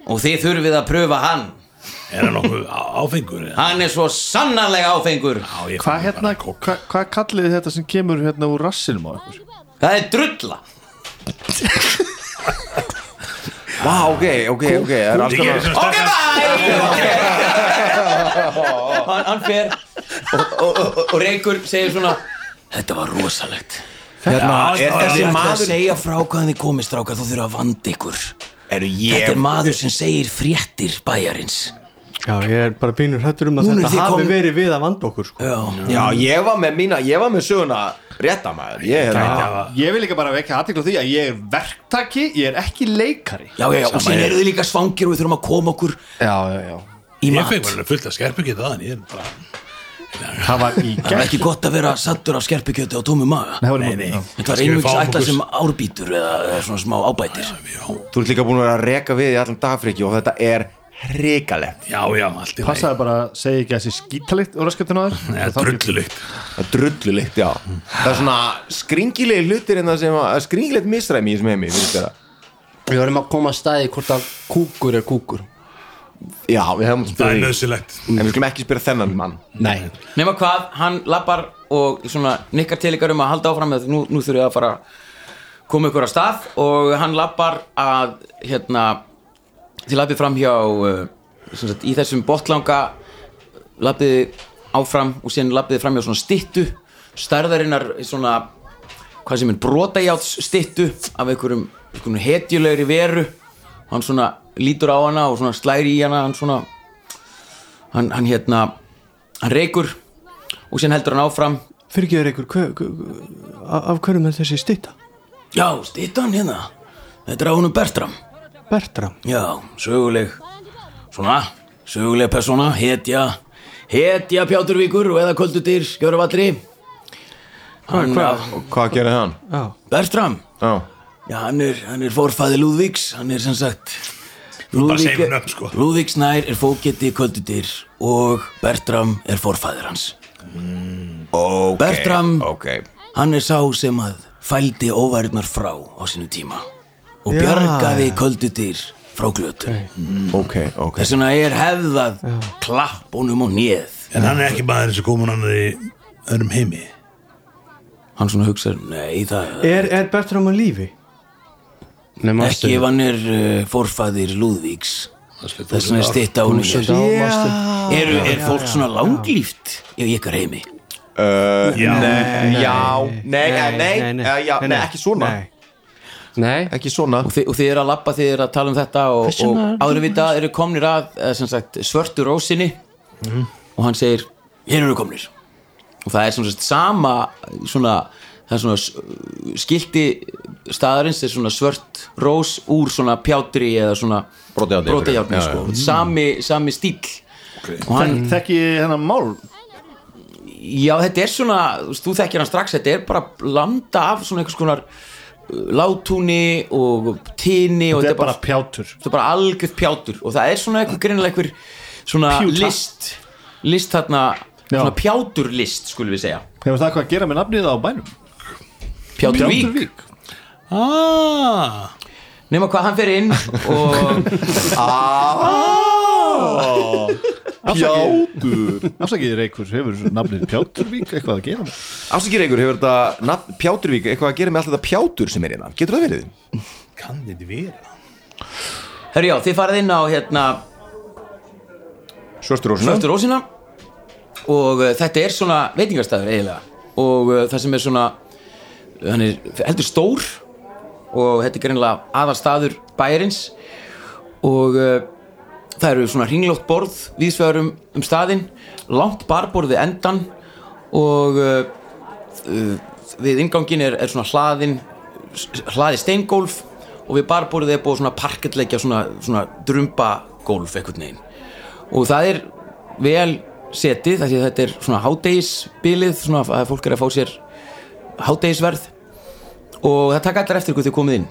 [SPEAKER 2] og þið þurfið að pröfa hann
[SPEAKER 3] Er það nokkuð á- áfengur? eða?
[SPEAKER 2] Hann er svo sannarlega áfengur
[SPEAKER 3] Já, ég
[SPEAKER 5] Hvað
[SPEAKER 3] fann
[SPEAKER 5] hérna,
[SPEAKER 3] bara kók.
[SPEAKER 5] hvað hva kallið þið þetta sem kemur hérna úr rassinum á ykkur?
[SPEAKER 2] Það er drulla
[SPEAKER 1] Vá, ok, ok, ok Það er alls
[SPEAKER 3] Ég er
[SPEAKER 1] konar
[SPEAKER 3] sem
[SPEAKER 2] Ok,
[SPEAKER 3] sterkast
[SPEAKER 2] bye hann, hann fer og, og, og, og Reykur segir svona Þetta var rosalegt
[SPEAKER 1] Hérna, er
[SPEAKER 2] Ég
[SPEAKER 1] þessi
[SPEAKER 2] ætla að
[SPEAKER 1] maður
[SPEAKER 2] segja frá hvaðan þið komið strákar. Þú þurfa að vanda ykkur.
[SPEAKER 1] Eru
[SPEAKER 2] Þetta
[SPEAKER 1] ég
[SPEAKER 2] er maður sem segir fréttir bæjarins.
[SPEAKER 4] Já, ég er bara pínur hættur um að
[SPEAKER 2] Núna er
[SPEAKER 4] þetta hafi
[SPEAKER 2] komin-
[SPEAKER 4] verið við að vanda okkur sko.
[SPEAKER 2] Já,
[SPEAKER 1] Já, ég var með mína, ég var með söguna rétta maður. Ég er hérna
[SPEAKER 5] Ég vil líka bara vekja aðtekla því að ég er verktaki, ég er ekki leikari.
[SPEAKER 2] Já, já, já. og síðan eru þið líka svangir og við þurfum að koma okkur
[SPEAKER 6] já, já, já.
[SPEAKER 2] í
[SPEAKER 3] Ég
[SPEAKER 2] mat.
[SPEAKER 3] fekk bara fullt af skerpukett aðan Ég er bara
[SPEAKER 5] Það var í
[SPEAKER 2] Það er ekki gott að vera sattur af skerpikjöti á tómu maga.
[SPEAKER 5] Það.
[SPEAKER 2] Þetta
[SPEAKER 3] fáum
[SPEAKER 2] ætla
[SPEAKER 3] okkur-
[SPEAKER 2] sem árbítur eða, svona smá ábætir.
[SPEAKER 1] Þú ert líka búin að vera að reka við í allan dagfriki og þetta er hrikalegt.
[SPEAKER 3] Já, já, allt í lagi.
[SPEAKER 5] Passaði bara að segja ekki að þessi skítalikt úr raskatun á þér
[SPEAKER 3] Það er drullulikt
[SPEAKER 1] Það er drullulikt, já. Það er svona skringilegi hlutir en það sem að skringilegt misræmi í þessum heimi það?
[SPEAKER 6] Við verðum að koma að staði hvort að kúkur er kúkur
[SPEAKER 1] Já, við hefum að
[SPEAKER 3] Það er nöðsilegt
[SPEAKER 1] En við skulum ekki spyrja þennan mann.
[SPEAKER 6] Nei.
[SPEAKER 2] Nefna hvað, hann lappar og svona nikkar til ykkar um að halda áfram með nú, nú þurfum við að fara koma ykkur að stað. Og hann lappar að hérna þið lappið fram hjá uh, sagt, í þessum botlanga lappiði áfram og síðan lappiði fram hjá svona styttu stærðarinnar svona hvað sem er brotajáts styttu af einhverjum, einhverjum hetjulegri veru hann svona lítur á hana og svona slæri í hana hann svona hann, hann hérna hann reykur og síðan heldur hann áfram.
[SPEAKER 4] Fyrir ekki ykkur, hver, hver, af hverjum er þessi stytta?
[SPEAKER 2] já, styttan hérna þetta er á honum Bertram.
[SPEAKER 4] Bertram?
[SPEAKER 2] Já, söguleg svona, söguleg persóna hetja, hetja Pjáturvíkur og eða Köldudyr, Gjörvalli hann,
[SPEAKER 4] hva?
[SPEAKER 1] Og hvað gerir hann?
[SPEAKER 4] Já,
[SPEAKER 2] Bertram.
[SPEAKER 1] Já,
[SPEAKER 2] já, hann er, hann er forfæði Lúðvíks hann er sem sagt Lúðvík
[SPEAKER 3] nöfn, sko.
[SPEAKER 2] Lúðvík Snær er fóketi Köldudyr og Bertram er forfæðir hans
[SPEAKER 1] ok
[SPEAKER 2] Bertram
[SPEAKER 1] Ok
[SPEAKER 2] Hann er sá sem að fældi óværirnar frá á sinu tíma og bjargaði köldudyr frá glötu.
[SPEAKER 1] Ok, ok
[SPEAKER 2] Þess vegna er hefðað klapp honum á nýð.
[SPEAKER 3] En hann er ekki maður sem komun hann í öðrum heimi
[SPEAKER 2] Hann svona hugsaður, nei það
[SPEAKER 4] er, er Bertram á lífi?
[SPEAKER 6] Nei,
[SPEAKER 2] ekki ef hann er uh, forfæðir Lúðvíks. Þess er stitt á.
[SPEAKER 4] Já,
[SPEAKER 2] Er, er fólk svona langlíft? Í ykkar heimi?
[SPEAKER 1] uh,
[SPEAKER 3] Já.
[SPEAKER 1] Nei, já Nei, nei, nei,
[SPEAKER 4] nei, nei.
[SPEAKER 1] eh, já, nei, ekki svona.
[SPEAKER 4] Nei.
[SPEAKER 1] Ekki svona.
[SPEAKER 2] Og þið, og þið eru að labba, þið eru að tala um þetta og, og áður en vita eru komnir að sagt, svörtu rósinni. Og hann segir, hér eru komnir. Og það er sem sagt sama svona, það er svona s- skilti staðarins er svona svört rós úr svona pjátri eða svona
[SPEAKER 1] Já,
[SPEAKER 2] sko. sami, sami stíl og hann,
[SPEAKER 5] Þekki hennar mál
[SPEAKER 2] já þetta er svona þú þekkir hann strax, þetta er bara blanda af svona einhvers konar látúni og tíni og
[SPEAKER 5] Þetta er bara pjátur
[SPEAKER 2] þetta er bara algjörð pjátur og það er svona eitthvað greinilega eitthvað svona
[SPEAKER 5] Pjúta.
[SPEAKER 2] list list þarna,
[SPEAKER 5] Já.
[SPEAKER 2] svona pjáturlist skulum við segja,
[SPEAKER 5] Hefur það hvað að gera með nafnið á bænum?
[SPEAKER 2] Pjáturvík
[SPEAKER 5] Pjáturvík
[SPEAKER 3] Ah,
[SPEAKER 2] nema hvað hann fer inn og
[SPEAKER 1] Pjátur
[SPEAKER 5] Afsakið. Reykur, hefur nafnið Pjáturvík eitthvað að gera með?
[SPEAKER 1] Afsakir einhver, hefur þetta nafn Pjáturvík eitthvað að gera með allt þetta pjátur sem er hérna? Getur það verið?
[SPEAKER 3] kann þetta vera?
[SPEAKER 2] Herru já, þið farið inn á hérna
[SPEAKER 1] Svörstur ósina
[SPEAKER 2] Svörtu Rósina. Og uh, þetta er svona veitingastæður eiginlega. Og uh, það sem er svona hann er heldur stór og þetta er greinilega aðalstaður bæjarins. Og uh, það eru svona hringlótt borð vísvegar um, um staðinn langt barborði endan og uh, við ingangin er, er svona hlaðin hlaði steingólf og við barborðið er búið svona parkettleikja svona, svona drumbagólf einhvern veginn. Og það er vel setið þetta er svona hádegisbilið svona að fólk er að fá sér hádegisverð og það taka allar eftir ykkur þegar komið inn.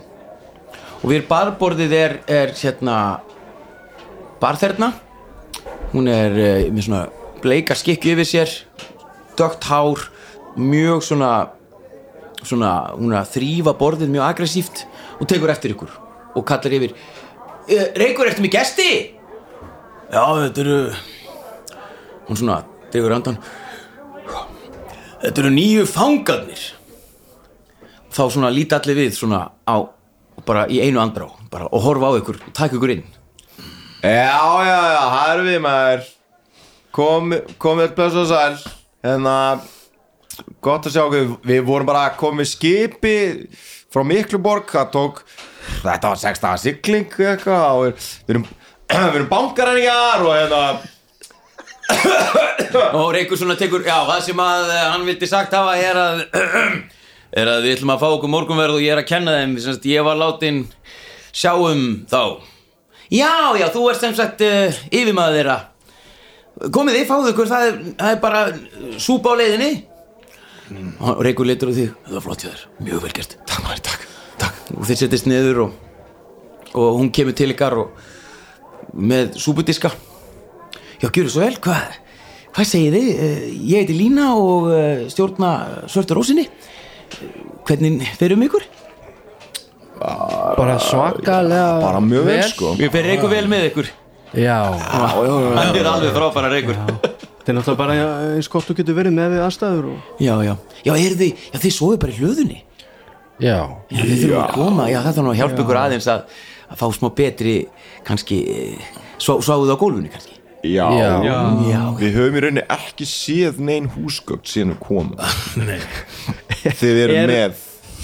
[SPEAKER 2] Og við barborðið er, er hérna barþerna. Hún er uh, með svona bleika skikki yfir sér dögt hár mjög svona svona hún er að þrýfa borðið mjög aggressíft og tekur eftir ykkur og kallar yfir "Eh, Reykur, ertu með gesti? Já, þetta eru hún svona, tegur andan þetta eru nýju fangarnir. Þá svona líti allir við svona á bara í einu andrá bara, og horfa á ykkur og taka ykkur inn.
[SPEAKER 1] Já, já, já, það eru við maður. Kom, komið blöðs og sæl. Hérna Gott að sjá okkur, við vorum bara komið skipi frá Mikluborg. Það tók, þetta var 6 dagar sigling eitthvað og við, við erum erum bankaræningar og hérna
[SPEAKER 2] og Reykur svona tekur, já, það sem að eh, hann vildi sagt hafa er að er að við ætlum að fá okkur morgunverð og ég er að kenna þeim, sagt, ég var látin sjá um þá. Já, já, þú ert sem sagt uh, yfirmaður þeirra. Komið þið, fáðu ykkur, það er, það er bara súpa á leiðinni. Og Reykur litur á því, það var flott hjá þér mjög vel gert, takk maður, takk, takk. Og þeir settist niður og, og hún kemur til ykkar og með súpudiska Já, gjöru svo vel, hvað hva segið þið? Eh, Ég heiti Lína og eh, stjórna Svörtu Rósinni. Hvernig ferum ykkur?
[SPEAKER 6] bara svakalega
[SPEAKER 1] bara mjög vel sko.
[SPEAKER 2] Við ferum ykkur vel með ykkur.
[SPEAKER 6] Já,
[SPEAKER 2] Hann er alveg frábæra ykkur
[SPEAKER 4] Þetta er náttúrulega bara eins gott þú getur verið með við aðstæður og...
[SPEAKER 2] Já, já, já, er þið, já, þið sofið bara í hlöðunni.
[SPEAKER 6] Já.
[SPEAKER 2] Já, þið þurfum að koma, já, það þarf nú að hjálpa ykkur aðeins að, að fá smá betri kannski, eh, svá, sváðu á gólfunni kannski
[SPEAKER 1] já,
[SPEAKER 6] Já.
[SPEAKER 2] Já,
[SPEAKER 1] við höfum í rauninni ekki séð neinn húsgögn síðan við komum.
[SPEAKER 3] Nei,
[SPEAKER 1] þið eru
[SPEAKER 4] Er-
[SPEAKER 1] með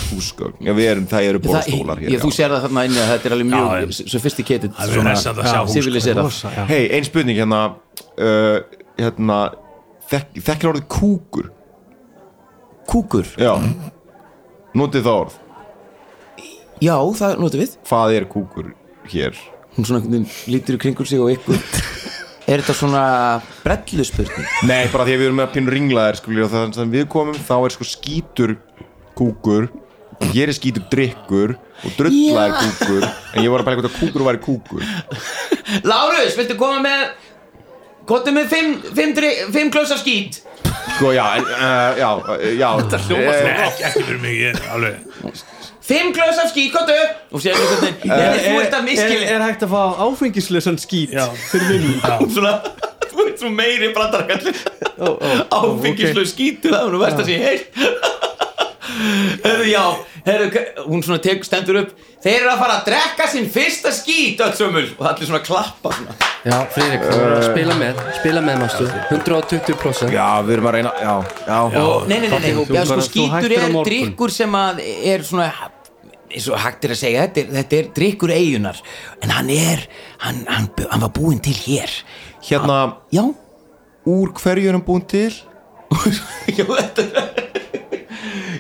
[SPEAKER 1] húsgögn. Já, við erum, það eru borðstólar hér
[SPEAKER 2] ég, þú sér það þarna inni að þetta er alveg
[SPEAKER 3] Já,
[SPEAKER 2] mjög sophisticated
[SPEAKER 3] Það er hressandi að sjá húsgögn.
[SPEAKER 2] civiliserað.
[SPEAKER 4] Rosa, já.
[SPEAKER 1] hei, ein spurning hérna uh, hérna þek, þekkir orðið kúkur?
[SPEAKER 2] Kúkur,
[SPEAKER 1] já, notið það orð?
[SPEAKER 2] Já, það notum við.
[SPEAKER 1] Hvað er kúkur hér?
[SPEAKER 2] Hún svona lítur í kringur sig og ykkur er þetta svona brellu spurning
[SPEAKER 1] Nei, bara því að við erum með pínu ringlaðir skuli, og þannig að við komum þá er sko skítur kúkur hér er skítur drikkur og drulla er
[SPEAKER 2] Já.
[SPEAKER 1] kúkur en ég var að pæla hvort að kúkur væri kúkur.
[SPEAKER 2] Lárus, viltu koma með Kottu með fimm, fimm, dri- fimm klösa skít?
[SPEAKER 1] Sko, já, en, uh, já, uh, já.
[SPEAKER 3] Nei,
[SPEAKER 1] eh,
[SPEAKER 3] ekki, ekki fyrir mig, ég er alveg
[SPEAKER 2] Fimm klösa skít, kottu Og sér einhvern veginn Nei, þú ert að
[SPEAKER 4] er,
[SPEAKER 2] miskili
[SPEAKER 4] er hægt að fá áfengislösan skít
[SPEAKER 3] Já.
[SPEAKER 4] fyrir vinnu?
[SPEAKER 2] Svona Þú ert svo meiri brandarakall Áfengislaug skítur Það er nú verst að sé heilt já. Hún svona tek, stendur upp. Þeir eru að fara að drekka sinn fyrsta skít öll sömul Og allir svona klappa svona.
[SPEAKER 6] Já, verður að spila með. Spila með mástu, 120%
[SPEAKER 1] Já, við erum að reyna, já, já.
[SPEAKER 2] Og, Nei, nei, nei, nei,
[SPEAKER 4] þú
[SPEAKER 2] já, sko skítur er drikkur sem að er svona eins og hægt er að segja, þetta er, þetta er drikkur eigunar en hann er, hann, hann, hann var búinn til hér.
[SPEAKER 1] Hérna,
[SPEAKER 2] Já,
[SPEAKER 1] úr hverju erum búin til?
[SPEAKER 2] Jú, þetta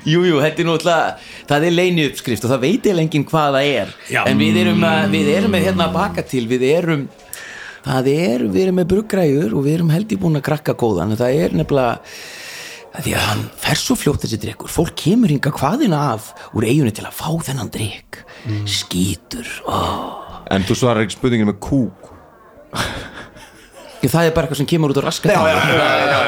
[SPEAKER 2] Jú, jú, þetta er náttúrulega það er leini uppskrift og það veit ég lengin hvað það er.
[SPEAKER 3] Já.
[SPEAKER 2] en við erum, að, við erum með hérna að baka til við erum það er, við erum með bruggræður og við erum held í búin að krakka góðan. Það er nefnilega því að hann fer svo fljótt þessi drikkur fólk kemur hinga hvaðina af úr eigunni til að fá þennan drikk skítur ó.
[SPEAKER 1] En þú svarar ekki spurningin með kúk
[SPEAKER 2] það er bara eitthvað sem kemur út á raskat
[SPEAKER 1] já, já, já,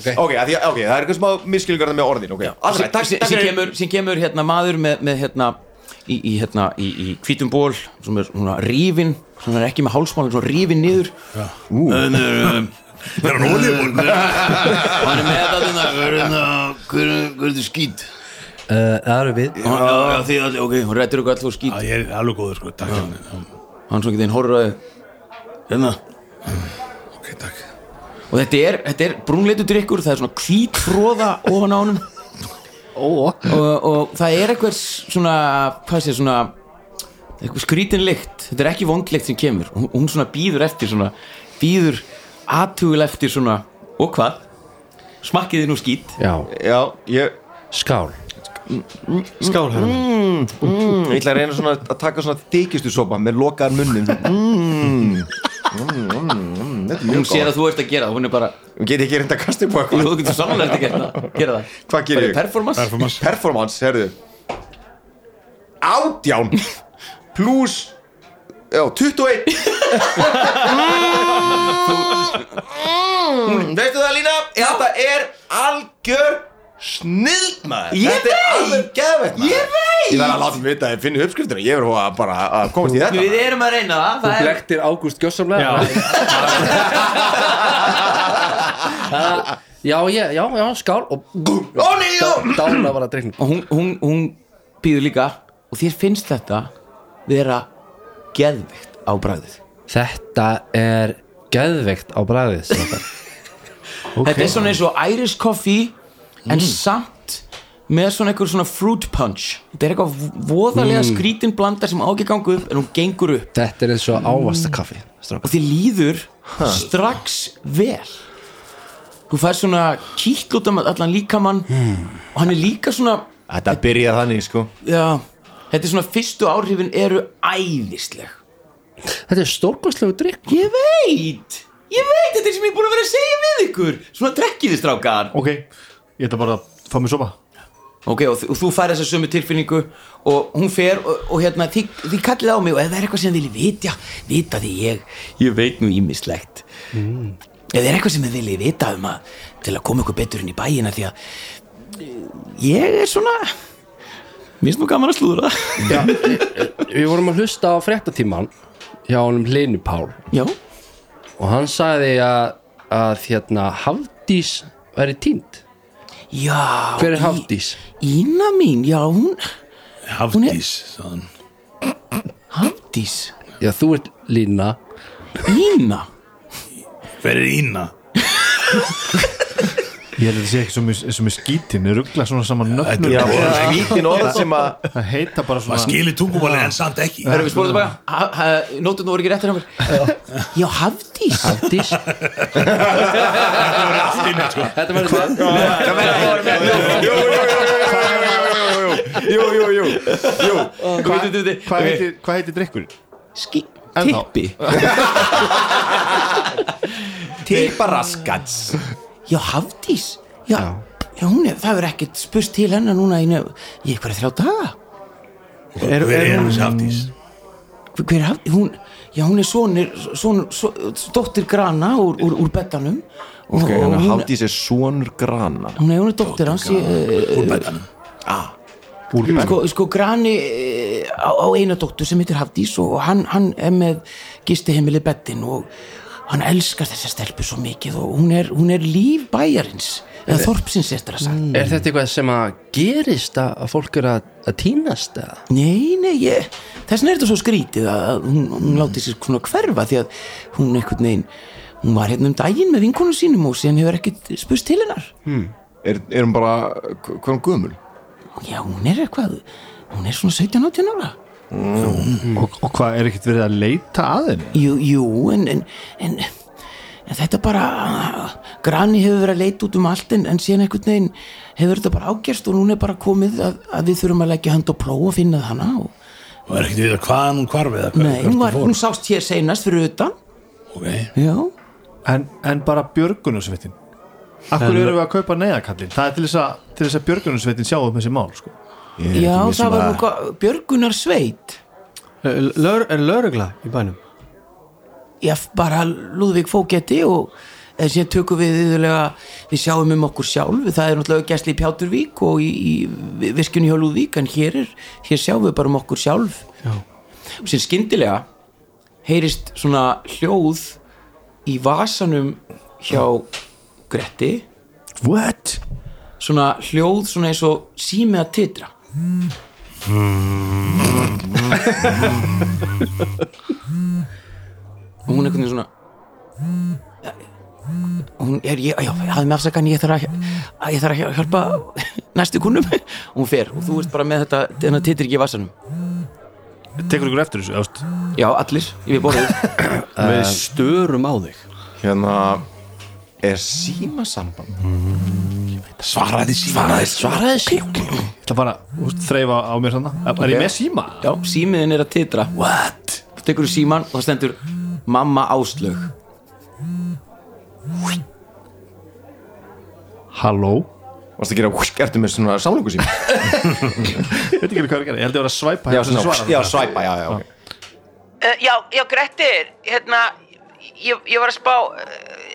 [SPEAKER 1] já, ok, það er eitthvað smá miskilgjörða með orðin ok, alltaf,
[SPEAKER 2] sem,
[SPEAKER 1] takk,
[SPEAKER 2] sem,
[SPEAKER 1] takk
[SPEAKER 2] sem, kemur, sem kemur hérna maður með, með hérna í, í, hérna, í, í hvítum ból sem er svona rífin sem er ekki með hálsmálin, svona rífin niður En, um,
[SPEAKER 3] Það er hann ólífur
[SPEAKER 2] hann er með þetta hérna, hver hver er þetta skýt
[SPEAKER 6] uh, Það eru við.
[SPEAKER 2] Já, já, því að, ok, hún rættir okkur alltaf skýt
[SPEAKER 3] Ég er alveg góður sko, takk
[SPEAKER 2] hann svo þeim horfur að hérna.
[SPEAKER 3] Ok, takk.
[SPEAKER 2] Og þetta er, þetta er brúnleitu drikkur það er svona hvít fróða ofan á honum. Og, og það er eitthvað svona hvað sé svona eitthvað skrítin lykt, þetta er ekki vondlykt sem kemur. Hún, hún svona býður eftir svona býður aðtugul eftir svona og hvað, smakkiði nú skít?
[SPEAKER 6] Já,
[SPEAKER 1] Já, ég
[SPEAKER 6] skál.
[SPEAKER 4] Skál hérna
[SPEAKER 1] mm, Ég ætla að reyna svona að taka svona þykistu sopa með lokaðar munnin mm, mm, mm, mm,
[SPEAKER 2] hún sér að þú ert að gera það, hún er bara
[SPEAKER 1] Get ekki reynda að kasta upp á eitthvað.
[SPEAKER 2] Þú getur sannlega ekki gera það, gera það.
[SPEAKER 1] Hvað gerir ég?
[SPEAKER 2] performance,
[SPEAKER 3] Performance.
[SPEAKER 1] Performance, herðu Átján. Plus Já, 21 mm, Veistu það Lína? Þetta er algjör snild maður
[SPEAKER 2] Ég
[SPEAKER 1] Þetta er
[SPEAKER 2] veit!
[SPEAKER 1] alveg geðveitt maður.
[SPEAKER 2] Ég veit!
[SPEAKER 1] Ég verð að láta mig vita að ég finni uppskriftina. Ég verð að bara að komast í þetta.
[SPEAKER 2] Við erum að reyna það, það er
[SPEAKER 6] Blektir Ágúst gjössamlega. Já, já, já, já, skál og
[SPEAKER 1] Ó nei, já
[SPEAKER 6] dána var að dreikna
[SPEAKER 2] og hún, hún, hún býður líka og þér finnst þetta vera geðvikt á bræðið
[SPEAKER 6] Þetta er geðveikt á bræðið
[SPEAKER 2] þetta er svona eins og Irish coffee en samt með svona einhver svona fruit punch. Þetta er eitthvað voðalega skrítin blanda sem á ekki að ganga upp en hún gengur upp.
[SPEAKER 6] Þetta er eins og ávastakaffi
[SPEAKER 2] og þið líður strax vel. Þú fær svona kýtt út um allan líkamann og hann er líka svona
[SPEAKER 1] Þetta byrjaði þannig sko.
[SPEAKER 2] Já, þetta er svona fyrstu áhrifin eru æðisleg.
[SPEAKER 6] Þetta er stórkostlegu drikk
[SPEAKER 2] Ég veit! Ég veit, þetta er sem ég er búin að vera að segja við ykkur. Svona drekkiði strákar.
[SPEAKER 5] Ok, ég ætla bara að fá mér sopa
[SPEAKER 2] Ok, og, og þú fær þessa sömu tilfinningu Og hún fer og, og hérna Þið, þið kallið á mig og ef það er eitthvað sem þið viljið vitja Vita því ég, ég veit nú ímislegt mm. Ef það er eitthvað sem þið viljið vita um að Til að koma ykkur betur inn í bæina Því að eh, Ég er svona Mér finnst nú gaman að slúðra.
[SPEAKER 6] Já, við vorum að hlusta á fréttatíman hjá honum Hlinu Pál.
[SPEAKER 2] Já,
[SPEAKER 6] og hann sagði að, að hérna Hafdís væri tínd
[SPEAKER 2] já
[SPEAKER 6] Hver er Hafdís?
[SPEAKER 2] Ína mín, já hún
[SPEAKER 3] Hafdís sagði hann.
[SPEAKER 2] Hafdís?
[SPEAKER 6] Já, þú ert Lína.
[SPEAKER 2] Ína?
[SPEAKER 3] Hver er Ína?
[SPEAKER 5] Ég held að þetta sé ekki sem með skítin Ég ruggla svona saman nöfnum
[SPEAKER 1] Já, skvítin orð sem að
[SPEAKER 5] Það heita bara
[SPEAKER 3] Maður
[SPEAKER 5] svona
[SPEAKER 3] skilir tungumáli en samt ekki
[SPEAKER 2] Erum við spólaðum tilbaka? Nótun voru ekki réttir hjá mér Já, Hafdís
[SPEAKER 6] Hafdís Þetta verður það
[SPEAKER 1] Jú, jú, jú Jú
[SPEAKER 5] Hvað hvað heitir, drikkur? Ennþá.
[SPEAKER 2] tippi
[SPEAKER 1] Tipparaskats
[SPEAKER 2] Já, Hafdís. Já, já. Hún er, það er ekkert spust til hennar núna í, í eitthvað þrjá daga.
[SPEAKER 3] Hver er hans Hafdís?
[SPEAKER 2] Hver er Hafdís? Hún, já, hún er son, dóttir Grana úr, úr, úr bettanum og,
[SPEAKER 1] Ok,
[SPEAKER 2] og
[SPEAKER 1] hann
[SPEAKER 2] hún,
[SPEAKER 1] Hafdís er sonur grana.
[SPEAKER 2] Hún er, hún er dóttir hans ég, eh,
[SPEAKER 3] Úr betanum
[SPEAKER 2] sko, sko Grani eh, á, á eina dóttur sem heitir Hafdís og hann, hann er með gistiheimili bettin og hann elskar þessa stelpu svo mikið og hún er, hún er líf bæjarins eða þorpsins eftir að sagt
[SPEAKER 6] Er þetta eitthvað sem að gerist að, að fólk er að, að týnast eða?
[SPEAKER 2] Nei, nei, ég, þess vegna er þetta svo skrítið að hún, hún láti sér svona hverfa því að hún einhvern veginn hún var hérna um daginn með vinkonum sínum og síðan hefur ekkert spust til hennar.
[SPEAKER 1] Er, er hún bara, hva- hvað er hún gömul?
[SPEAKER 2] Já, hún er eitthvað hún er svona 17-18 ára
[SPEAKER 5] og, og hvað er ekkert verið að leita að henni?
[SPEAKER 2] Jú, jú, en, en, en, en þetta bara Grani hefur verið að leita út um allt en, en síðan einhvern veginn hefur þetta bara ágerst og núna er bara komið að, að við þurfum að leggja hönd og plóa og finna hana og,
[SPEAKER 3] Og er ekkert við að hvaðan hún hvarfið eða hvað-
[SPEAKER 2] Nei, hún, var, hún sást hér seinast fyrir utan.
[SPEAKER 3] Ok,
[SPEAKER 2] Já,
[SPEAKER 5] En, en bara björgunarsveitin. Akkur eru við að kaupa neðakallin Það er til þess að, að björgunarsveitin sjá um þessi mál sko.
[SPEAKER 2] Já, það var nú gott- Björgunar sveit
[SPEAKER 4] Lör, Er lögregla í bænum?
[SPEAKER 2] Já, bara Lúðvík Fógetti og eða síðan tökum við yfirlega við sjáum um okkur sjálf. Það er náttúrulega gæsli í Pjáturvík og í, í virkjunni hjá Lúðvík en hér er, hér sjáum við bara um okkur sjálf.
[SPEAKER 4] Já.
[SPEAKER 2] og síðan skyndilega heyrist svona hljóð í vasanum hjá Gretti.
[SPEAKER 5] What?
[SPEAKER 2] svona hljóð svona eins og sími að titra og hún er einhvern veginn svona hún er, ég, já, hafði með afsakan ég þarf að, ég þarf að hjálpa næstu kunnum og hún fer og þú ert bara með þetta þennan titri ekki í vassanum
[SPEAKER 5] Tekur ykkur eftir þessu ást?
[SPEAKER 2] já, allir, ég við borðið.
[SPEAKER 4] Við störum á þig.
[SPEAKER 1] Hérna Er símasamband
[SPEAKER 3] Svaraði síma
[SPEAKER 2] svaraði sí
[SPEAKER 5] Ég ætla bara að þreifa á mér svona Er ég með síma?
[SPEAKER 2] já, símiðin er að titra.
[SPEAKER 5] What?
[SPEAKER 2] þú tekur þú síman og það stendur mamma áslög
[SPEAKER 5] Halló?
[SPEAKER 1] Varst að gera Ertu með svona samlingu síma?
[SPEAKER 5] Ég veit ekki hvað er að gera. Ég held ég var að svæpa
[SPEAKER 1] Já,
[SPEAKER 5] þessum
[SPEAKER 1] svona,
[SPEAKER 5] svarara.
[SPEAKER 1] já, svæpa, já, já, ok.
[SPEAKER 2] Uh, já, já, Grettir, hérna, ég, ég var að spá, uh,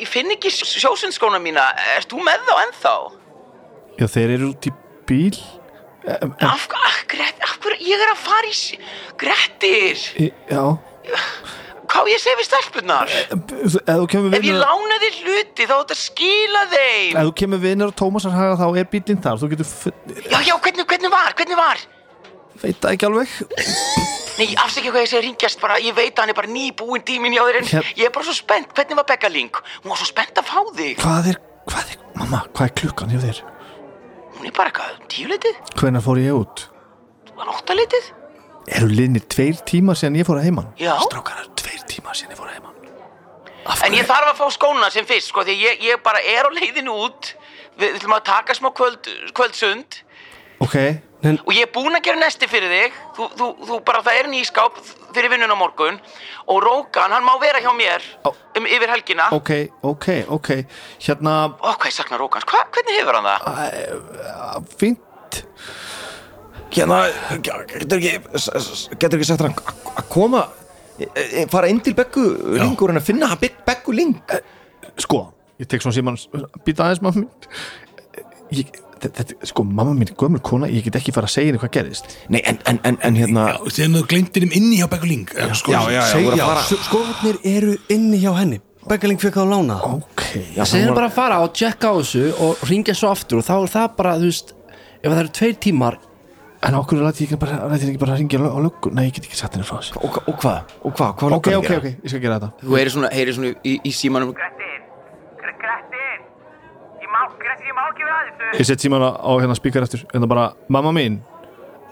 [SPEAKER 2] ég finn ekki sjósundskóna mína, erst þú með þá ennþá?
[SPEAKER 5] Já, þeir eru út í bíl
[SPEAKER 2] Af, af, hverju, ég er að fara í, Grettir,
[SPEAKER 5] Í- Já
[SPEAKER 2] hvað ég að segja við stelpunar?
[SPEAKER 5] Ef þú kemur
[SPEAKER 2] Ef ég lána þér hluti, þá þetta skila þeim.
[SPEAKER 5] Ef þú kemur vinur á Tómasarhaga þá er bílinn þar
[SPEAKER 2] Já, já, hvernig, hvernig var, hvernig var?
[SPEAKER 5] Veit það ekki alveg
[SPEAKER 2] Nei, afsækja hvað ég segi ringjast bara, ég veit að hann er bara nýbúinn tíminn hjá þér en
[SPEAKER 5] Hér-
[SPEAKER 2] ég er bara svo spennt, hvernig var Becca Link? Hún var svo spennt að fá þig,
[SPEAKER 5] Hvað er, hvað er, mamma, hvað er klukkan hjá þér?
[SPEAKER 2] hún er bara hvað, tíuleitið,
[SPEAKER 5] Hvenær fór ég út?
[SPEAKER 2] áttaleitið?
[SPEAKER 5] Eru liðnir tveir tímar síðan ég fór að heiman?
[SPEAKER 2] Já.
[SPEAKER 5] Strákar, það eru tveir tímar síðan ég fór að heiman
[SPEAKER 2] En ég þarf að fá skóna sem fyrst, sko, því ég, ég bara er á leiðinu út Við við ætlum að taka smá kvöld, kvöldsund
[SPEAKER 5] Ok,
[SPEAKER 2] Og ég er búinn að gera nesti fyrir þig. Þú, þú, þú bara, það er nýskáp fyrir vinnun á morgun. Og Rókan, hann má vera hjá mér
[SPEAKER 5] Ó.
[SPEAKER 2] um yfir helgina. Ó,
[SPEAKER 5] ok, ok, ok. Hérna,
[SPEAKER 2] hvað ég sakna Rókans, Hva, hvernig hefur hann það?
[SPEAKER 5] fínt.
[SPEAKER 1] Hérna, getur ekki Getur ekki sagt hann að koma e, e, Fara inn til Beggu Lingur En að finna hann Beggu Ling
[SPEAKER 5] Sko, ég tek svona síman Býta aðeins mín. Ég, þetta, Sko, mamma mín er gömur kona Ég get ekki fara að segja henni hvað gerðist.
[SPEAKER 1] Nei, en, en, en, en hérna
[SPEAKER 3] Já, þegar þú glemtir þeim inni hjá Begguling sko,
[SPEAKER 4] já, skóðnir eru inni hjá henni. Beggaling fekk það að lána. Það.
[SPEAKER 5] Ok,
[SPEAKER 6] Segðu bara að fara og tjekka á þessu og ringja svo aftur og þá er það bara, þú veist ef það eru tveir tímar
[SPEAKER 5] en okkur ég ekki bara, læti ég ekki bara að ringja á löggu? Nei, ég get ekki satt henni frá þessu.
[SPEAKER 1] Og, og hvað? Og hvað? Hvað
[SPEAKER 5] Ok, ok, ok, ég skal gera þetta.
[SPEAKER 2] Þú heyrir svona, heyrir svona í, í símanum
[SPEAKER 7] Grettir, Grettir, ég má, Grettir, ég má ekki vera að þessu.
[SPEAKER 5] Ég set síman á, á hérna spíkar eftir En það bara, mamma mín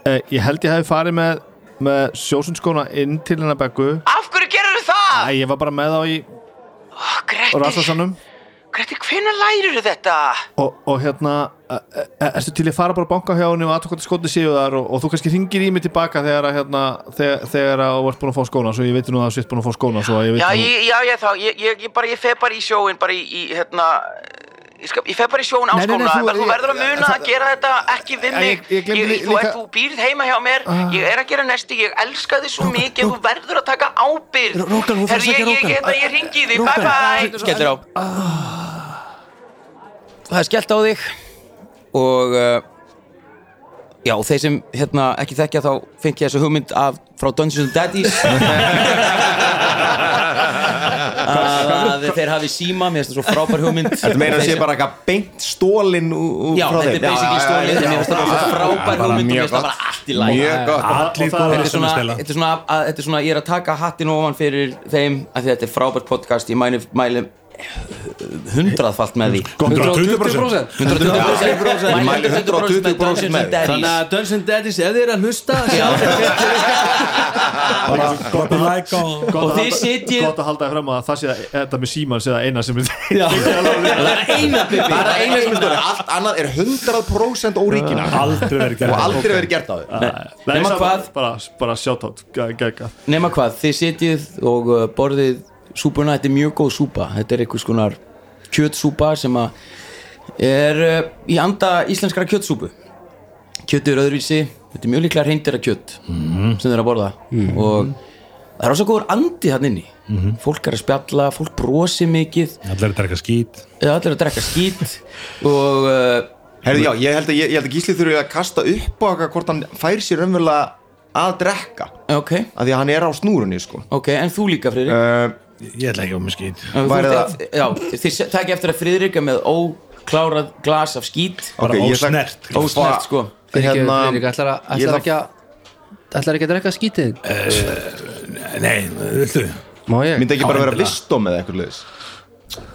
[SPEAKER 5] eh, Ég held ég hefði farið með, með sjósundskóna inn til hennar Beggu
[SPEAKER 2] Af hverju gerur það?
[SPEAKER 5] Æ, ég var bara með þá í
[SPEAKER 2] Oh, Grettir,
[SPEAKER 5] rassasanum
[SPEAKER 2] Grettir, hvenær lærir þetta?
[SPEAKER 5] og, og hérna e, e, erstu til ég fara bara að banka hjá henni og aðtökkvæmt skotni séu þar og, og þú kannski ringir í mig tilbaka þegar að hérna, þegar, þegar að þú ert búin að fá skóna svo ég veit nú að þú ert búin að fá skóna að
[SPEAKER 2] Já, já, ég þá, ég, ég, ég ég fer bara í sjóin bara í, í hérna Ég, skal, ég fer bara í sjóin á
[SPEAKER 5] Nei, nei, nei,
[SPEAKER 2] skóna
[SPEAKER 5] þú-
[SPEAKER 2] verður að
[SPEAKER 5] ég-
[SPEAKER 2] muna að gera þetta ekki við
[SPEAKER 5] Ég-
[SPEAKER 2] mig.
[SPEAKER 5] ég
[SPEAKER 2] ég, þú,
[SPEAKER 5] líka-
[SPEAKER 2] ert, þú býrð heima hjá mér. Ég er að gera nesti, ég elska þið svo mikið. Þú verður að taka
[SPEAKER 4] að
[SPEAKER 2] Herðu, ég, ég, ég, ég, ég ringi þig, bye bye. Skellir á. Það er skellt á þig. Og uh, já, þeir sem hérna ekki þekkja þá fengi þessu hugmynd af frá Dungeons and Daddies að þeir hafi síma mér finnst það svo frábær hugmynd.
[SPEAKER 1] Þetta meira að sé bara eitthvað beint stólin
[SPEAKER 2] Já, þetta er basically stólið Mér finnst það bara svo frábær hugmynd og mér finnst það bara allt í læg
[SPEAKER 1] Mjög gott.
[SPEAKER 5] Það-
[SPEAKER 2] Þetta er svona,
[SPEAKER 3] að stela
[SPEAKER 2] þetta er svona, að, þetta er svona, ég er að taka hattin ofan fyrir þeim að þetta er frábært podcast, ég mæli hundraðfalt með því.
[SPEAKER 3] 120%
[SPEAKER 2] 120% Ég mæli 120% með
[SPEAKER 4] Þannig
[SPEAKER 2] Daddies
[SPEAKER 4] að Dungeons and Daddies, ef þið er að hlusta
[SPEAKER 3] að og
[SPEAKER 5] að
[SPEAKER 2] þið sitjið-
[SPEAKER 5] Gott að halda þér fram að það sé að þetta með síman sé það eina sem.
[SPEAKER 2] Það er eina
[SPEAKER 1] Það er eina sem stóri Allt annað er 100% óríkina.
[SPEAKER 3] Aldrei verið
[SPEAKER 1] Og
[SPEAKER 3] gert
[SPEAKER 1] aldrei verið gert á þau
[SPEAKER 2] Nema hvað?
[SPEAKER 5] Bara, gegga
[SPEAKER 2] Nema hvað, þið sitjið og uh, borðið súpuna, þetta er mjög góð súpa. Þetta er einhvers konar kjötsúpa sem að er uh, í anda íslenskara kjötsúpu. Kjötið er öðruvísi þetta er mjög líklega reyndir að kjött sem þeir að borða. Og það er ásað góður andi hann inni. Fólk er að spjalla, fólk brosi mikið.
[SPEAKER 3] Allir að drekka skít.
[SPEAKER 2] Allir að drekka skít. Og uh,
[SPEAKER 1] Herði, já, ég held að, ég, ég held að Gísli þurfi að kasta upp á okkar hvort hann fær sér raunverulega að drekka.
[SPEAKER 2] Ok,
[SPEAKER 1] af því að hann er á snúrunni sko.
[SPEAKER 2] ok, en þú líka Friðrik?
[SPEAKER 1] Uh,
[SPEAKER 3] ég ætla ekki á mig
[SPEAKER 2] Já, þið takk eftir að Friðrik er með óklárað glas af skít.
[SPEAKER 3] Bara
[SPEAKER 1] Ok, ég ætla-
[SPEAKER 3] ósnert
[SPEAKER 2] ósnert sko.
[SPEAKER 6] Friðrik,
[SPEAKER 1] Hérna,
[SPEAKER 6] Friðrik, ætlar, að,
[SPEAKER 1] ég
[SPEAKER 6] ætlar,
[SPEAKER 1] ætla-
[SPEAKER 6] ekki að, ætlar ekki að drekka skítið
[SPEAKER 3] nei, viltu?
[SPEAKER 6] Má ég?
[SPEAKER 1] myndi ekki bara vera vistom eða eitthvað leðis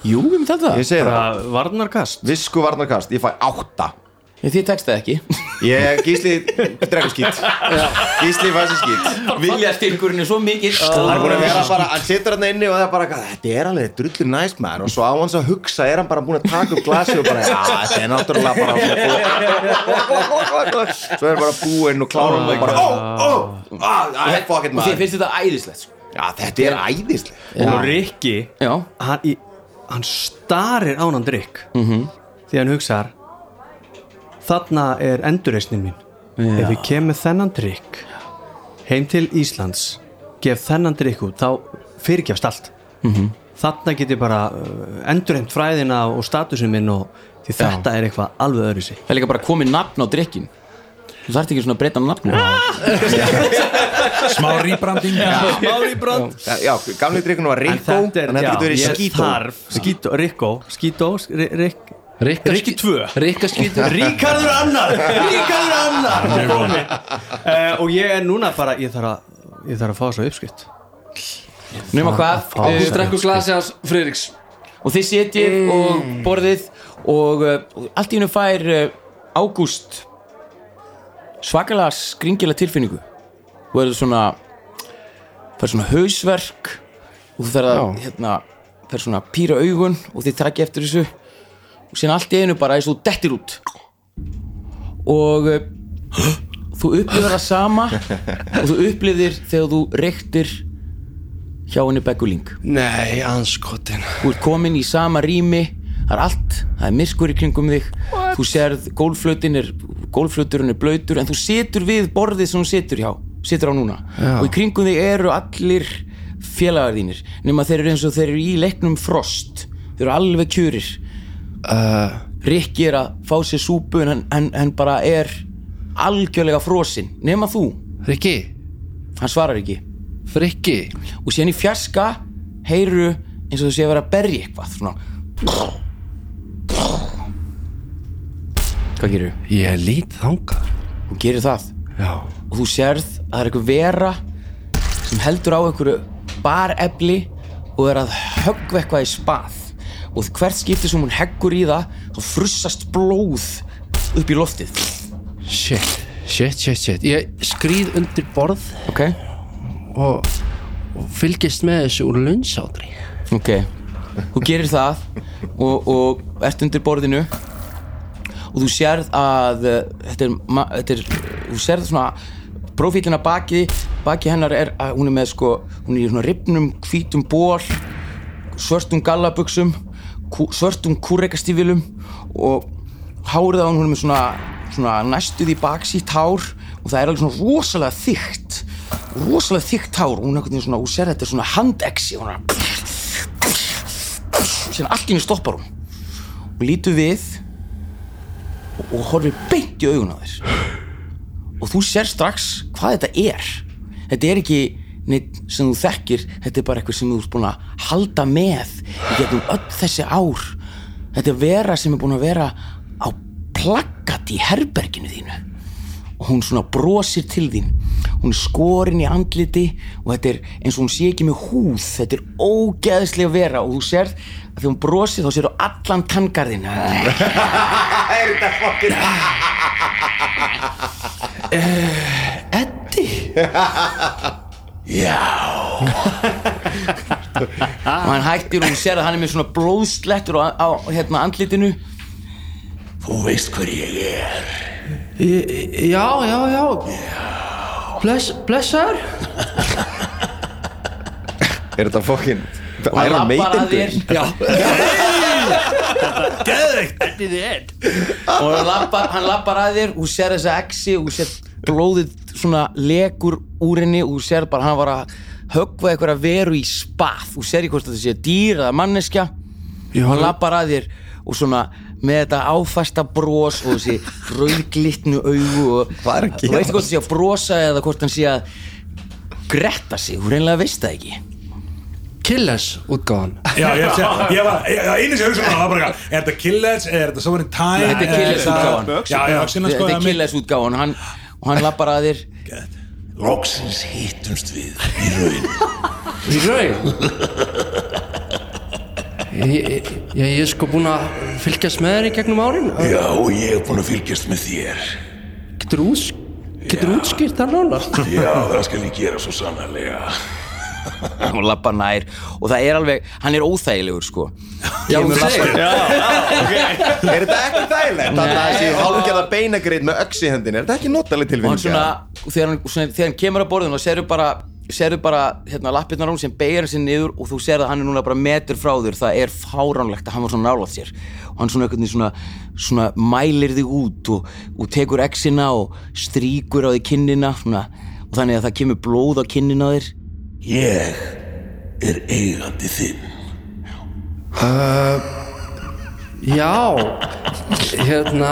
[SPEAKER 2] Jú, við myndum þetta
[SPEAKER 1] það,
[SPEAKER 4] varnarkast.
[SPEAKER 1] Visku varnarkast. Ég fæ átta
[SPEAKER 2] Þið tekst það ekki.
[SPEAKER 1] Ég, Gísli, drekka skít. Gísli skít.
[SPEAKER 2] Vilja styrkurinn er svo mikill.
[SPEAKER 1] Hann er búin að vera bara, hann inni og það er bara þetta er alveg drullur næst maður. Og svo á hans að hugsa er hann bara búin að taka upp glasi og bara, já, þetta er náttúrulega bara svo er bara búinn og klára hann og bara, ó, ó, ó fuck it
[SPEAKER 2] Og þið
[SPEAKER 1] maður.
[SPEAKER 2] finnst þetta æðislegt sko.
[SPEAKER 1] já, þetta er æðislega
[SPEAKER 4] Og Rikki
[SPEAKER 2] Já,
[SPEAKER 4] hann, í, hann starir á hann drikk því hann hugsar þarna er endurreisnin mín. Ef ég kem með þennan drikk heim til Íslands gef þennan drikk út þá fyrirgefst allt. Þarna get ég bara uh, endurreimt fræðina og statusin minn og því þetta er eitthvað alveg öðru sig
[SPEAKER 2] það er líka bara komið nafn á drikkin Þú þarft ekki svona að breyta nafn
[SPEAKER 3] smá rýbranding.
[SPEAKER 4] Mári brand
[SPEAKER 1] já, já, gamli drikkun var
[SPEAKER 4] er,
[SPEAKER 1] en þetta
[SPEAKER 4] já,
[SPEAKER 1] getur verið skító.
[SPEAKER 4] þarf. Skító, Rikko, Rikki
[SPEAKER 6] skí-
[SPEAKER 4] 2
[SPEAKER 6] Rikka skítið
[SPEAKER 4] Ríkarður annar. Ríkarður annar. Uh, og ég er núna bara ég þarf að, ég þarf að fá svo uppskrift.
[SPEAKER 2] Nefna hvað uh,
[SPEAKER 6] Þú drekkur glasi hans Friðriks.
[SPEAKER 2] Og þið setjið og borðið Og uh, allt í hennu fær uh, Ágúst Svakalega skringilega tilfinningu. Og er svona Fær svona hausverk Og þú þarf að hérna, Fær svona að pýra augun Og þið takki eftir þessu Og síðan allt í einu bara eins og þú dettir út. Og uh, Þú upplifir það sama Og þú upplifir þegar þú reyktir Hjá henni Begguling
[SPEAKER 6] Nei, anskotin
[SPEAKER 2] þú ert komin í sama rými það er allt, það er myrkur í kringum þig. Þú sérð, gólflötin er gólflöturinn er blöytur en þú situr við borðið sem þú situr hjá situr á núna.
[SPEAKER 6] Já.
[SPEAKER 2] og í kringum þig eru allir félagar þínir nema þeir eru eins og þeir eru í leiknum frost. Þeir eru alveg kjurir
[SPEAKER 6] uh,
[SPEAKER 2] Rikki er að fá sér súpu en hann, hann, hann bara er algjörlega frosinn. Nema þú,
[SPEAKER 6] Rikki?
[SPEAKER 2] Hann svarar ekki.
[SPEAKER 6] Frikki
[SPEAKER 2] og síðan í fjarska heyru eins og þú sé að vera að berja eitthvað svona. Hvað gerir
[SPEAKER 6] Ég lít þangað.
[SPEAKER 2] Þú gerir það?
[SPEAKER 6] Já.
[SPEAKER 2] Og þú sérð að það er eitthvað vera sem heldur á einhverju barefli og er að höggva eitthvað í spað og hvert skipti sem hún heggur í það þá frussast blóð upp í loftið.
[SPEAKER 6] Shit, shit, shit, shit. Ég skrýð undir borð
[SPEAKER 2] ok,
[SPEAKER 6] og, og fylgist með þessu úr lunnsátri
[SPEAKER 2] ok. Þú gerir það og, og ert undir borðinu og þú sérð að uh, þetta er, þetta er þú sérð svona profílina baki baki hennar er að hún er með sko hún er í svona ripnum hvítum ból svörtum gallabuxum. kú, svörtum kúrekastífilum og hárið á hún hún er svona, svona næstuð í baksítt hár og það er alveg svona rosalega þykkt rosalega þykkt hár. Og hún er einhvern veginn svona, hún sér þetta er svona handexi hún er henni stoppar hún. Og lítur við og, og horfir beint í augun á þér. Og þú sér strax hvað þetta er. Þetta er ekki neitt sem þú þekkir þetta er bara eitthvað sem þú ert búin að halda með í gegnum öll þessi ár. Þetta er vera sem er búin að vera á plaggat í herberginu þínu. Og hún svona brosir til þín. Hún er skorin í andliti og þetta er eins og hún sé ekki með húð. Þetta er ógeðslega vera og þú sér að þegar hún brosir þá sér allan tangarðin
[SPEAKER 1] er þetta fokkin
[SPEAKER 2] Eddi Já. Og hann hættir og hún sér að hann er með svona blóðslettur á, á hérna andlitinu. Þú veist hver ég er.
[SPEAKER 6] Já, já, já. Bless, blessaður.
[SPEAKER 1] Er þetta fokkin
[SPEAKER 2] og hann
[SPEAKER 1] Iron
[SPEAKER 2] lappar að
[SPEAKER 1] Maiden
[SPEAKER 2] þér já,
[SPEAKER 8] Geðveikt.
[SPEAKER 2] Og hann lappar, hann lappar að þér og sér þessa exi og sér blóðið svona legur úr henni og sér bara hann var að höggva eitthvað veru í spað. Og sér í hvort þetta sé dýr eða manneskja. Og hann lappar að þér og svona með þetta áfasta bros og þessi rauðglittnu augu og
[SPEAKER 1] að
[SPEAKER 2] þú veist hvort það sé að brosa eða hvort hann sé að gretta sig, þú reynilega veist það ekki.
[SPEAKER 6] Killers útgáðan
[SPEAKER 8] Já, ég, ég, ég var, ég, einu sem ég hugsa um það var bara eitthvað, Er þetta Killers, er þetta Sovereign Time?
[SPEAKER 2] Þetta er Killers
[SPEAKER 8] sko
[SPEAKER 2] þetta er
[SPEAKER 8] er
[SPEAKER 2] Killers útgáðan og hann, hann lappar að þér.
[SPEAKER 8] Loksins hittumst við í raun.
[SPEAKER 6] Í raun? Ég, er sko búin að fylgjast með þér í gegnum árin.
[SPEAKER 8] Já, og ég er búin að fylgjast með þér.
[SPEAKER 6] Getur getur útskýrt það nánar?
[SPEAKER 8] Já, það skal ég gera svo sannarlega
[SPEAKER 2] og lappar nær. Og það er alveg, hann er óþægilegur sko.
[SPEAKER 6] Já, þú segir
[SPEAKER 1] Er þetta ekki þægilegt? Þannig að þessi hálfgerða beinagrið með í hendin Er þetta ekki notaleg
[SPEAKER 2] og hann
[SPEAKER 1] tilfinning?
[SPEAKER 2] svona, og þegar hann, svona, þegar hann kemur að borðinu og serðu bara, serðu bara hérna, lappirnar á hún sem beigir hann sér niður og þú serðu að hann er núna bara metur frá þér. Það er fáránlegt að hann var svona nálátt sér. Og hann svona, veginn svona, svona mælir þig út og, og tekur exina og stríkur á því kinnina svona, og þannig að það kemur blóð á kinnina þér
[SPEAKER 8] Ég er eigandi þinn.
[SPEAKER 6] Já Hérna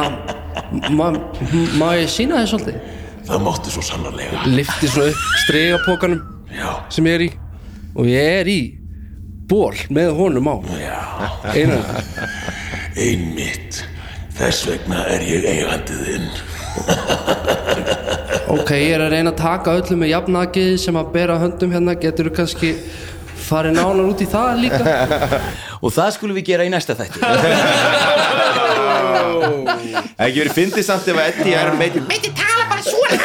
[SPEAKER 6] Má, má ég sína þér svolítið?
[SPEAKER 8] Það máttu svo sannarlega.
[SPEAKER 6] Lifti svona upp stregapokanum
[SPEAKER 8] Já,
[SPEAKER 6] sem ég er í. Og ég er í ból með honum á.
[SPEAKER 8] Já,
[SPEAKER 6] einan
[SPEAKER 8] einmitt. Þess vegna er ég eigandi þinn
[SPEAKER 6] ok, ég er að reyna að taka öllu með jafnakið sem að bera höndum hérna. Getur þú kannski farið nánar út í það líka?
[SPEAKER 2] Og það skulum við gera í næsta þætti.
[SPEAKER 1] Ekki verið fyndið samt ef að Eddie er meitin
[SPEAKER 3] Meiti tala bara svona.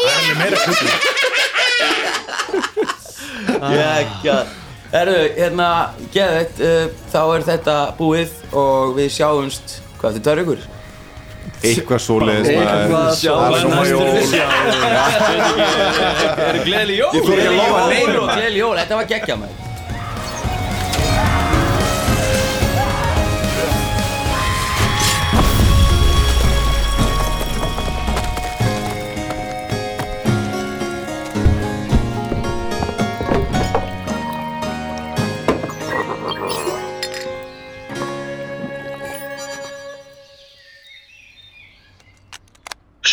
[SPEAKER 3] Ég er
[SPEAKER 8] meira kutti
[SPEAKER 2] Gekja Erðu, hérna, geðveitt uh, þá er þetta búið og við sjáumst hvað þetta er ykkur
[SPEAKER 1] Eitthvað svoleiðis
[SPEAKER 6] Eitthvað.
[SPEAKER 1] Það er
[SPEAKER 2] gleðli jól, þetta var geggja maður